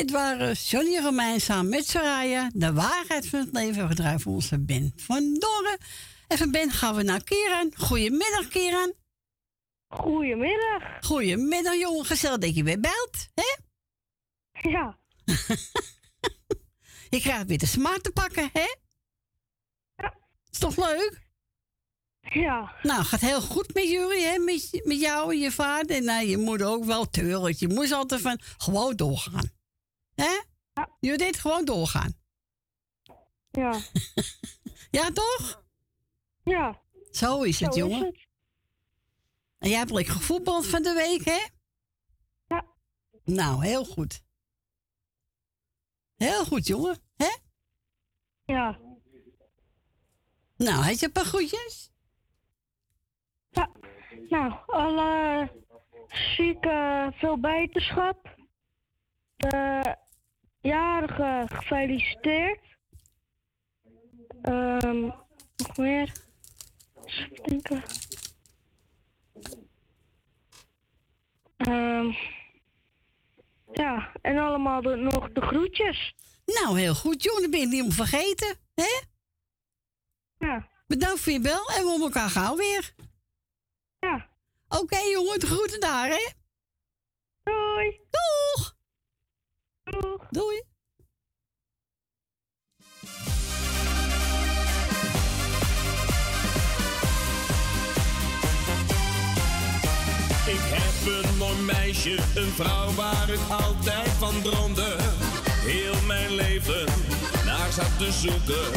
Dit waren Johnny Romein samen met Soraya. De waarheid van het leven. We draaien voor onze Ben van Dorren. En van Ben gaan we naar Kieran. Goedemiddag, Kieran. Goedemiddag. Goedemiddag, jongen. Gezellig dat je weer belt. Hè? Ja. je krijgt weer de smart te pakken, hè? Is toch leuk? Ja. Nou, gaat heel goed met jullie, hè? Met, met jou en je vader. En nou, je moeder ook wel, tuurlijk. Je moest altijd van gewoon doorgaan. Hè? Ja. Je deed gewoon doorgaan. Ja. ja, toch? Ja. Zo is het, jongen. En jij hebt lekker gevoetbald van de week, hè? Ja. Nou, heel goed. Heel goed, jongen. Hè? Ja. Nou, heb je een paar? Ja. Nou, alle eh, zieke eh, veel bijtenschap. De eh, jarige gefeliciteerd. Um, nog meer. Even denken. Ehm, ja, en allemaal de, nog de groetjes. Nou, heel goed, jongen. Dan ben je niet om vergeten, hè? Ja. Bedankt voor je bel en we om elkaar gauw weer. Ja. Oké, jongen. De groeten daar, hè? Doei. Doeg. Doei. Ik heb een mooi meisje, een vrouw waar ik altijd van droomde. Heel mijn leven naar zat te zoeken.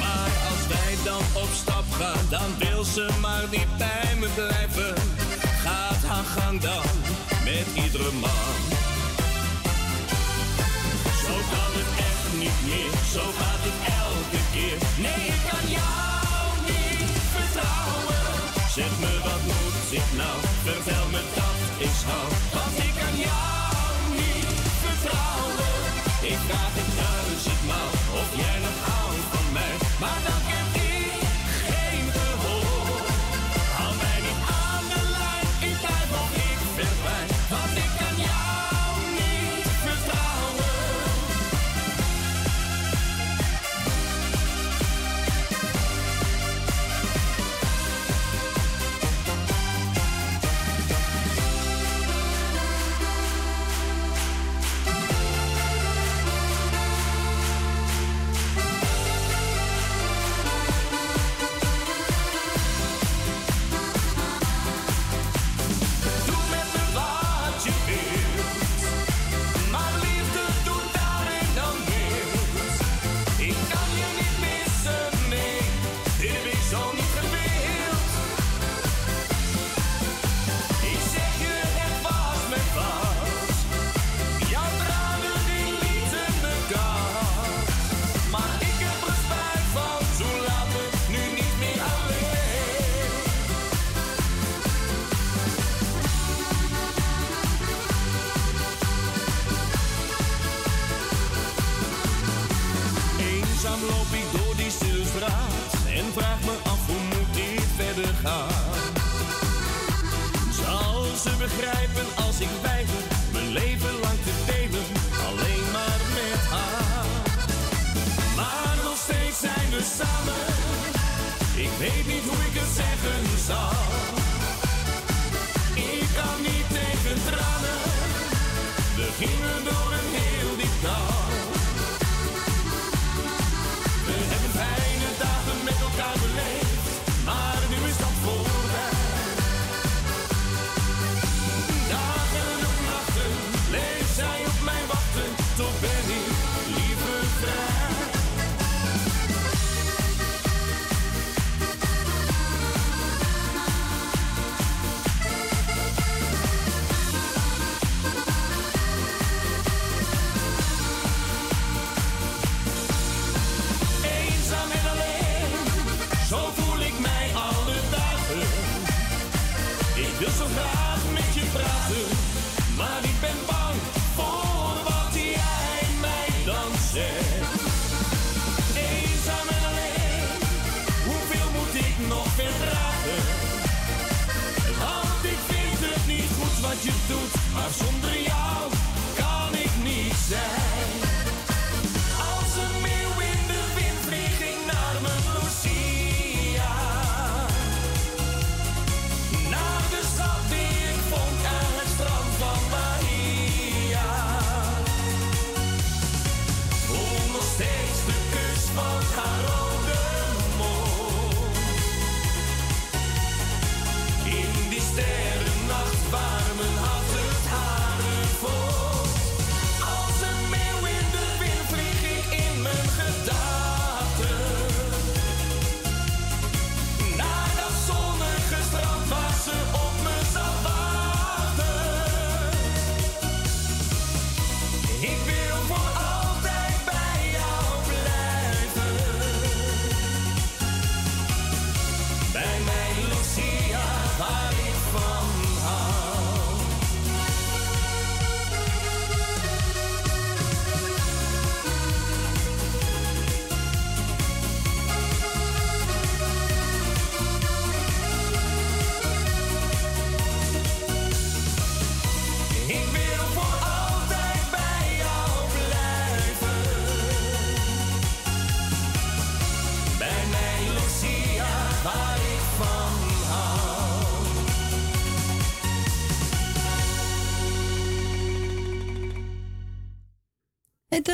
Maar als wij dan op stap gaan, dan wil ze maar niet bij me blijven. Gaat haar gang dan met iedere man. Zo kan het echt niet meer, zo gaat het elke keer. Nee, ik kan jou niet vertrouwen. Zeg me wat moet ik nou, vertel me dat ik hou. Want ik kan jou niet vertrouwen, ik vraag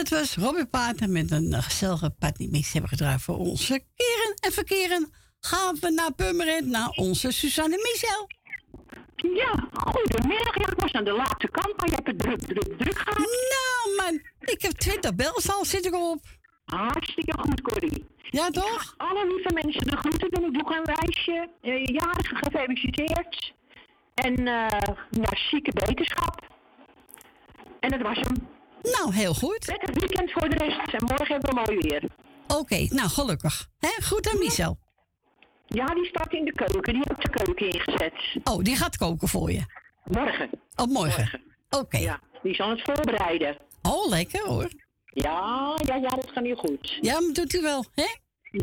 dat was Robin Pater met een eh, gezellige partymix hebben gedraaid voor onze keren en verkeren. Gaan we naar Purmerend, naar onze Suzanne Michel. Ja, goedemiddag. Ja, ik was aan de laatste kant, maar je hebt het druk, druk, druk gehad. Nou man, ik heb 20 bels al, zit ik op. Hartstikke goed, Corrie. Ja, toch? Alle lieve mensen de groeten doen. Ik doe een wijsje. Uh, jarige gefeliciteerd. En eh ja, zieke beterschap. En dat was hem. Nou, heel goed. Lekker weekend voor de rest. En morgen hebben we mooi weer. Oké, nou gelukkig. Hè? Goed aan Michel. Ja, die staat in de keuken. Die heeft de keuken ingezet. Oh, die gaat koken voor je. Morgen. Oh, morgen. Oké. Ja, die is aan het voorbereiden. Oh, lekker hoor. Ja, ja, ja, dat gaat niet goed. Ja, maar doet u wel, hè?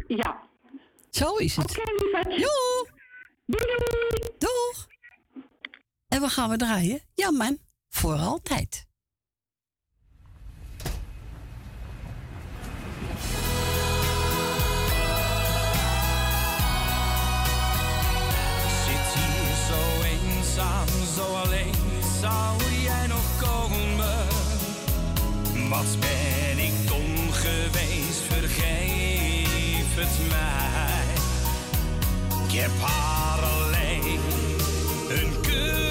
Ja. Zo is het. Oké, lieverd. Joe. Doei. Doeg. En wat gaan we draaien? Ja, man. Voor altijd. Zo alleen. Zou jij nog komen? Wat ben ik dom geweest, vergeef het mij. Ik heb haar alleen een kus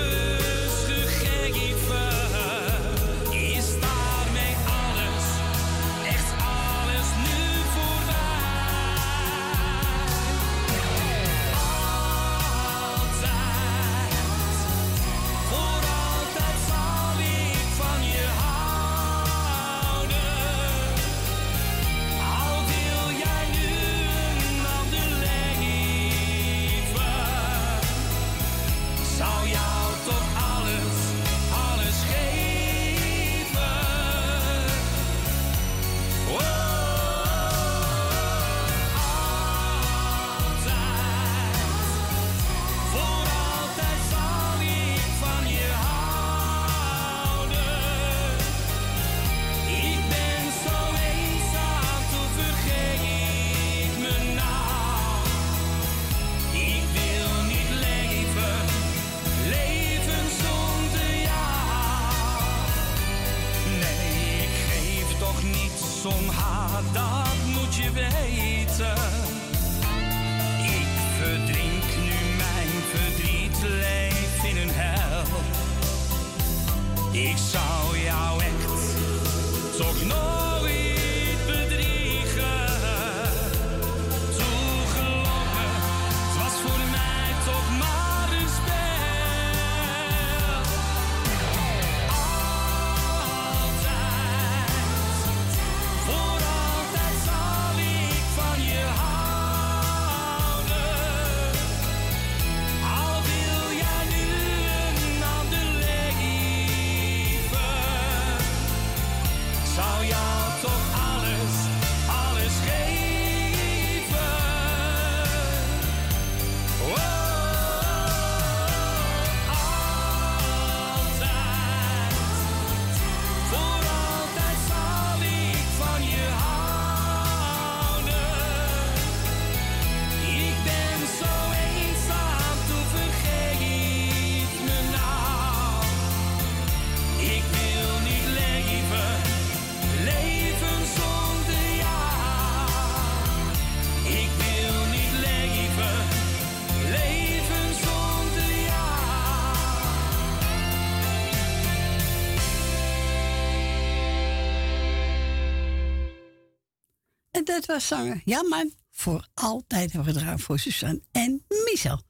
Dat was zanger. Ja, man. Voor altijd hebben we gedraaid voor Suzanne en Michel.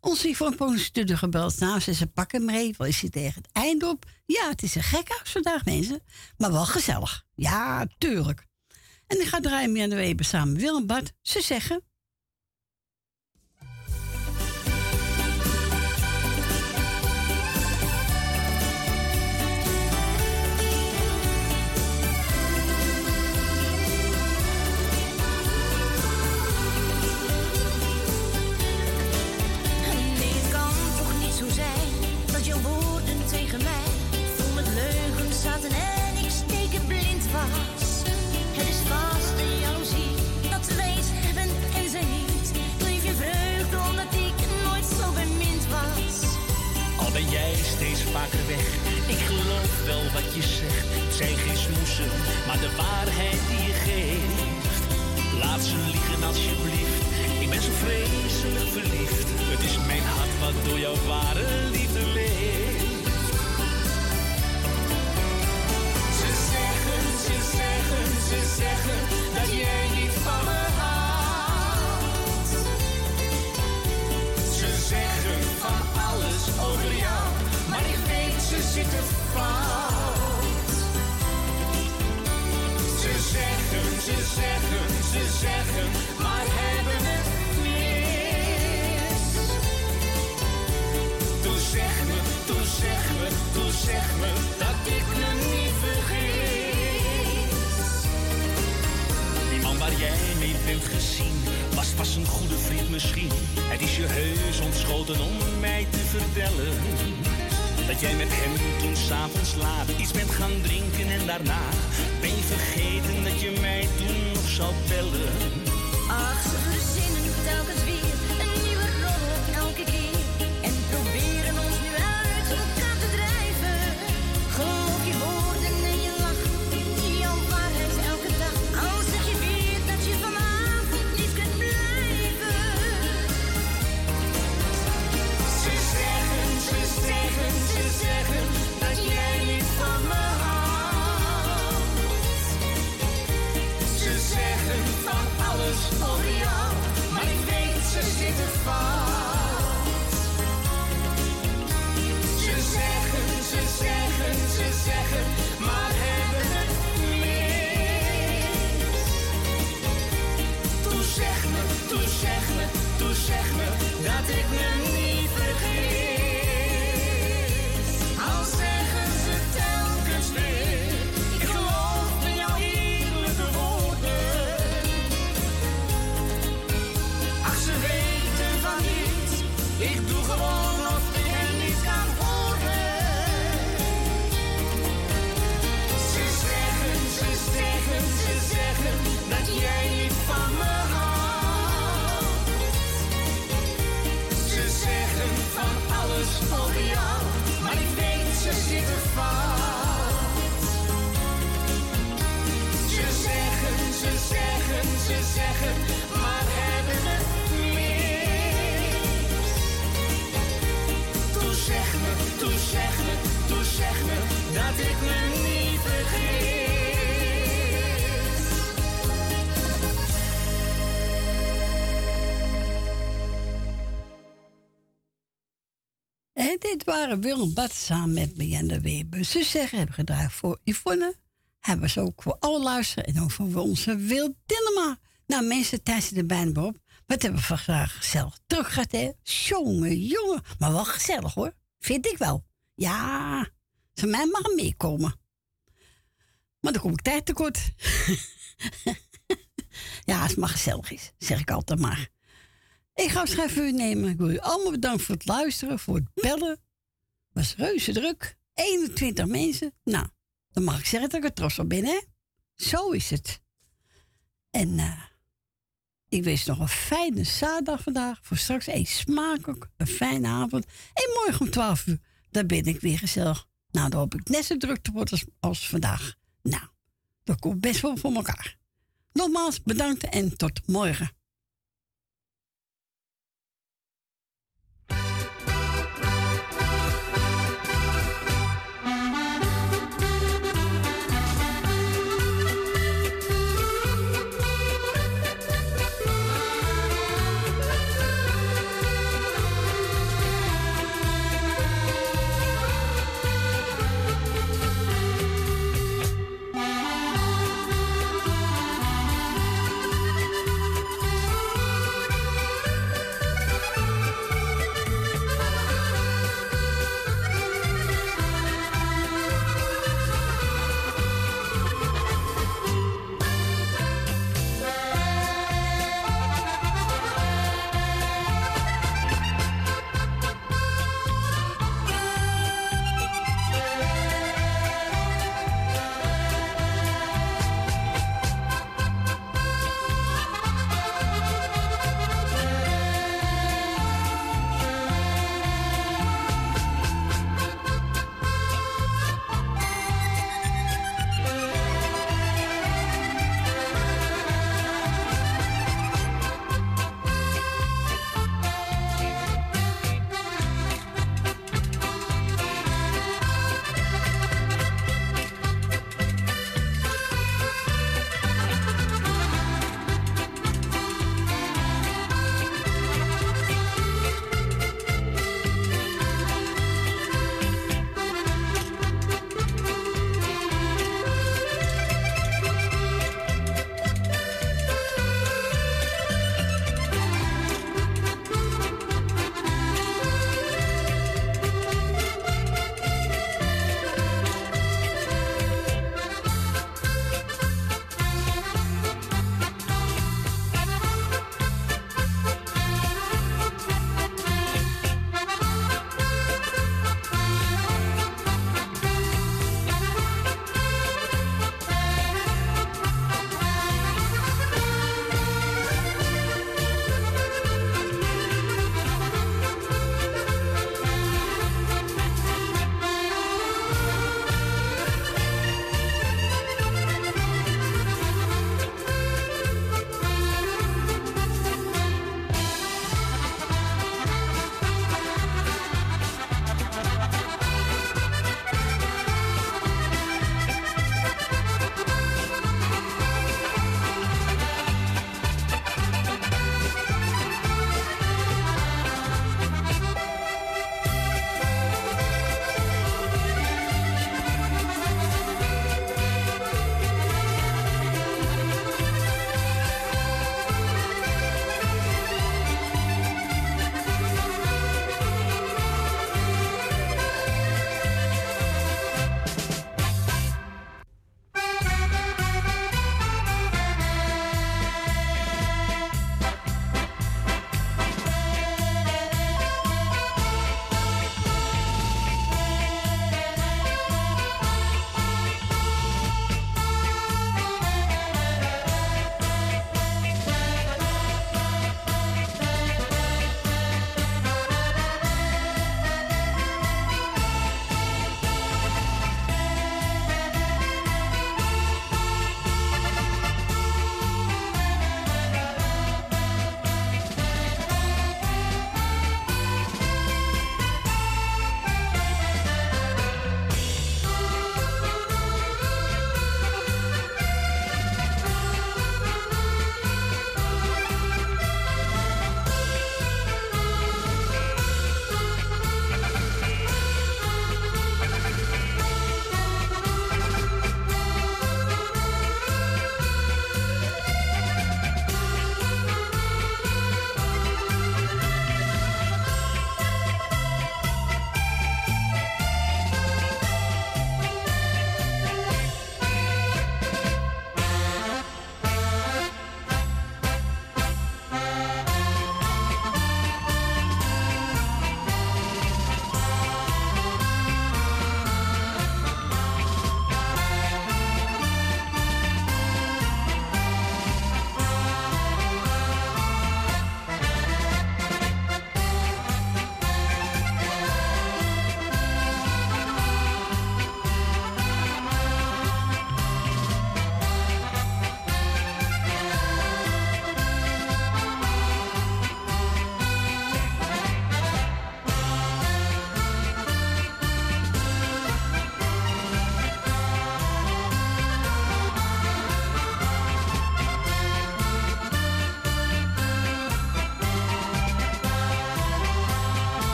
Ons Yvonne studio gebeld. Nou, ze, ze pakken hem even. Is hij tegen het eind op? Ja, het is een gek huis vandaag, mensen. Maar wel gezellig. Ja, tuurlijk. En ik ga draaien aan de Weber samen met Willem Bart. Ze zeggen... waarheid die je geeft. Laat ze liegen alsjeblieft. Ik ben zo vreselijk verliefd. Het is mijn hart wat door jouw ware liefde leeft. Ze zeggen, ze zeggen, ze zeggen dat jij niet van me houdt. Ze zeggen van alles over jou, maar ik weet ze zitten fout. Zeg me dat ik me niet vergis. Die man waar jij mee bent gezien, was pas een goede vriend misschien. Het is je heus ontschoten om mij te vertellen. Dat jij met hem toen s'avonds laat iets bent gaan drinken en daarna ben je vergeten dat je mij toen nog zou bellen. Ach, ze verzinnen telkens weer een nieuwe rol elke keer. Zeg me, toe zeg me, toe zeg me dat ik me Ze zeggen, ze zeggen, ze zeggen, maar hebben het mis. Toe zeg me, me, me dat ik me niet vergis. Waren Willem Bad samen met Marianne Weber. Ze zeggen, hebben gedraaid voor Yvonne. Hebben ze ook voor alle luisteren. En ook voor onze Wil Dinnema. Nou, mensen, tijd zit er bijna op. Wat hebben we vandaag gezellig terug gehad, hè? Jongen, jongen. Maar wel gezellig, hoor. Vind ik wel. Ja, van mij mag meekomen. Maar dan kom ik tijd tekort. ja, het maar gezellig is, zeg ik altijd maar. Ik ga afscheid van u nemen. Ik wil u allemaal bedanken voor het luisteren, voor het bellen. Was reuze druk. 21 mensen. Nou, dan mag ik zeggen dat ik er trots op ben, hè? Zo is het. En eh, ik wens nog een fijne zaterdag vandaag. Voor straks eet smakelijk. Een fijne avond. En morgen om 12 uur, dan ben ik weer gezellig. Nou, dan hoop ik net zo druk te worden als, als vandaag. Nou, dat komt best wel voor elkaar. Nogmaals bedankt en tot morgen.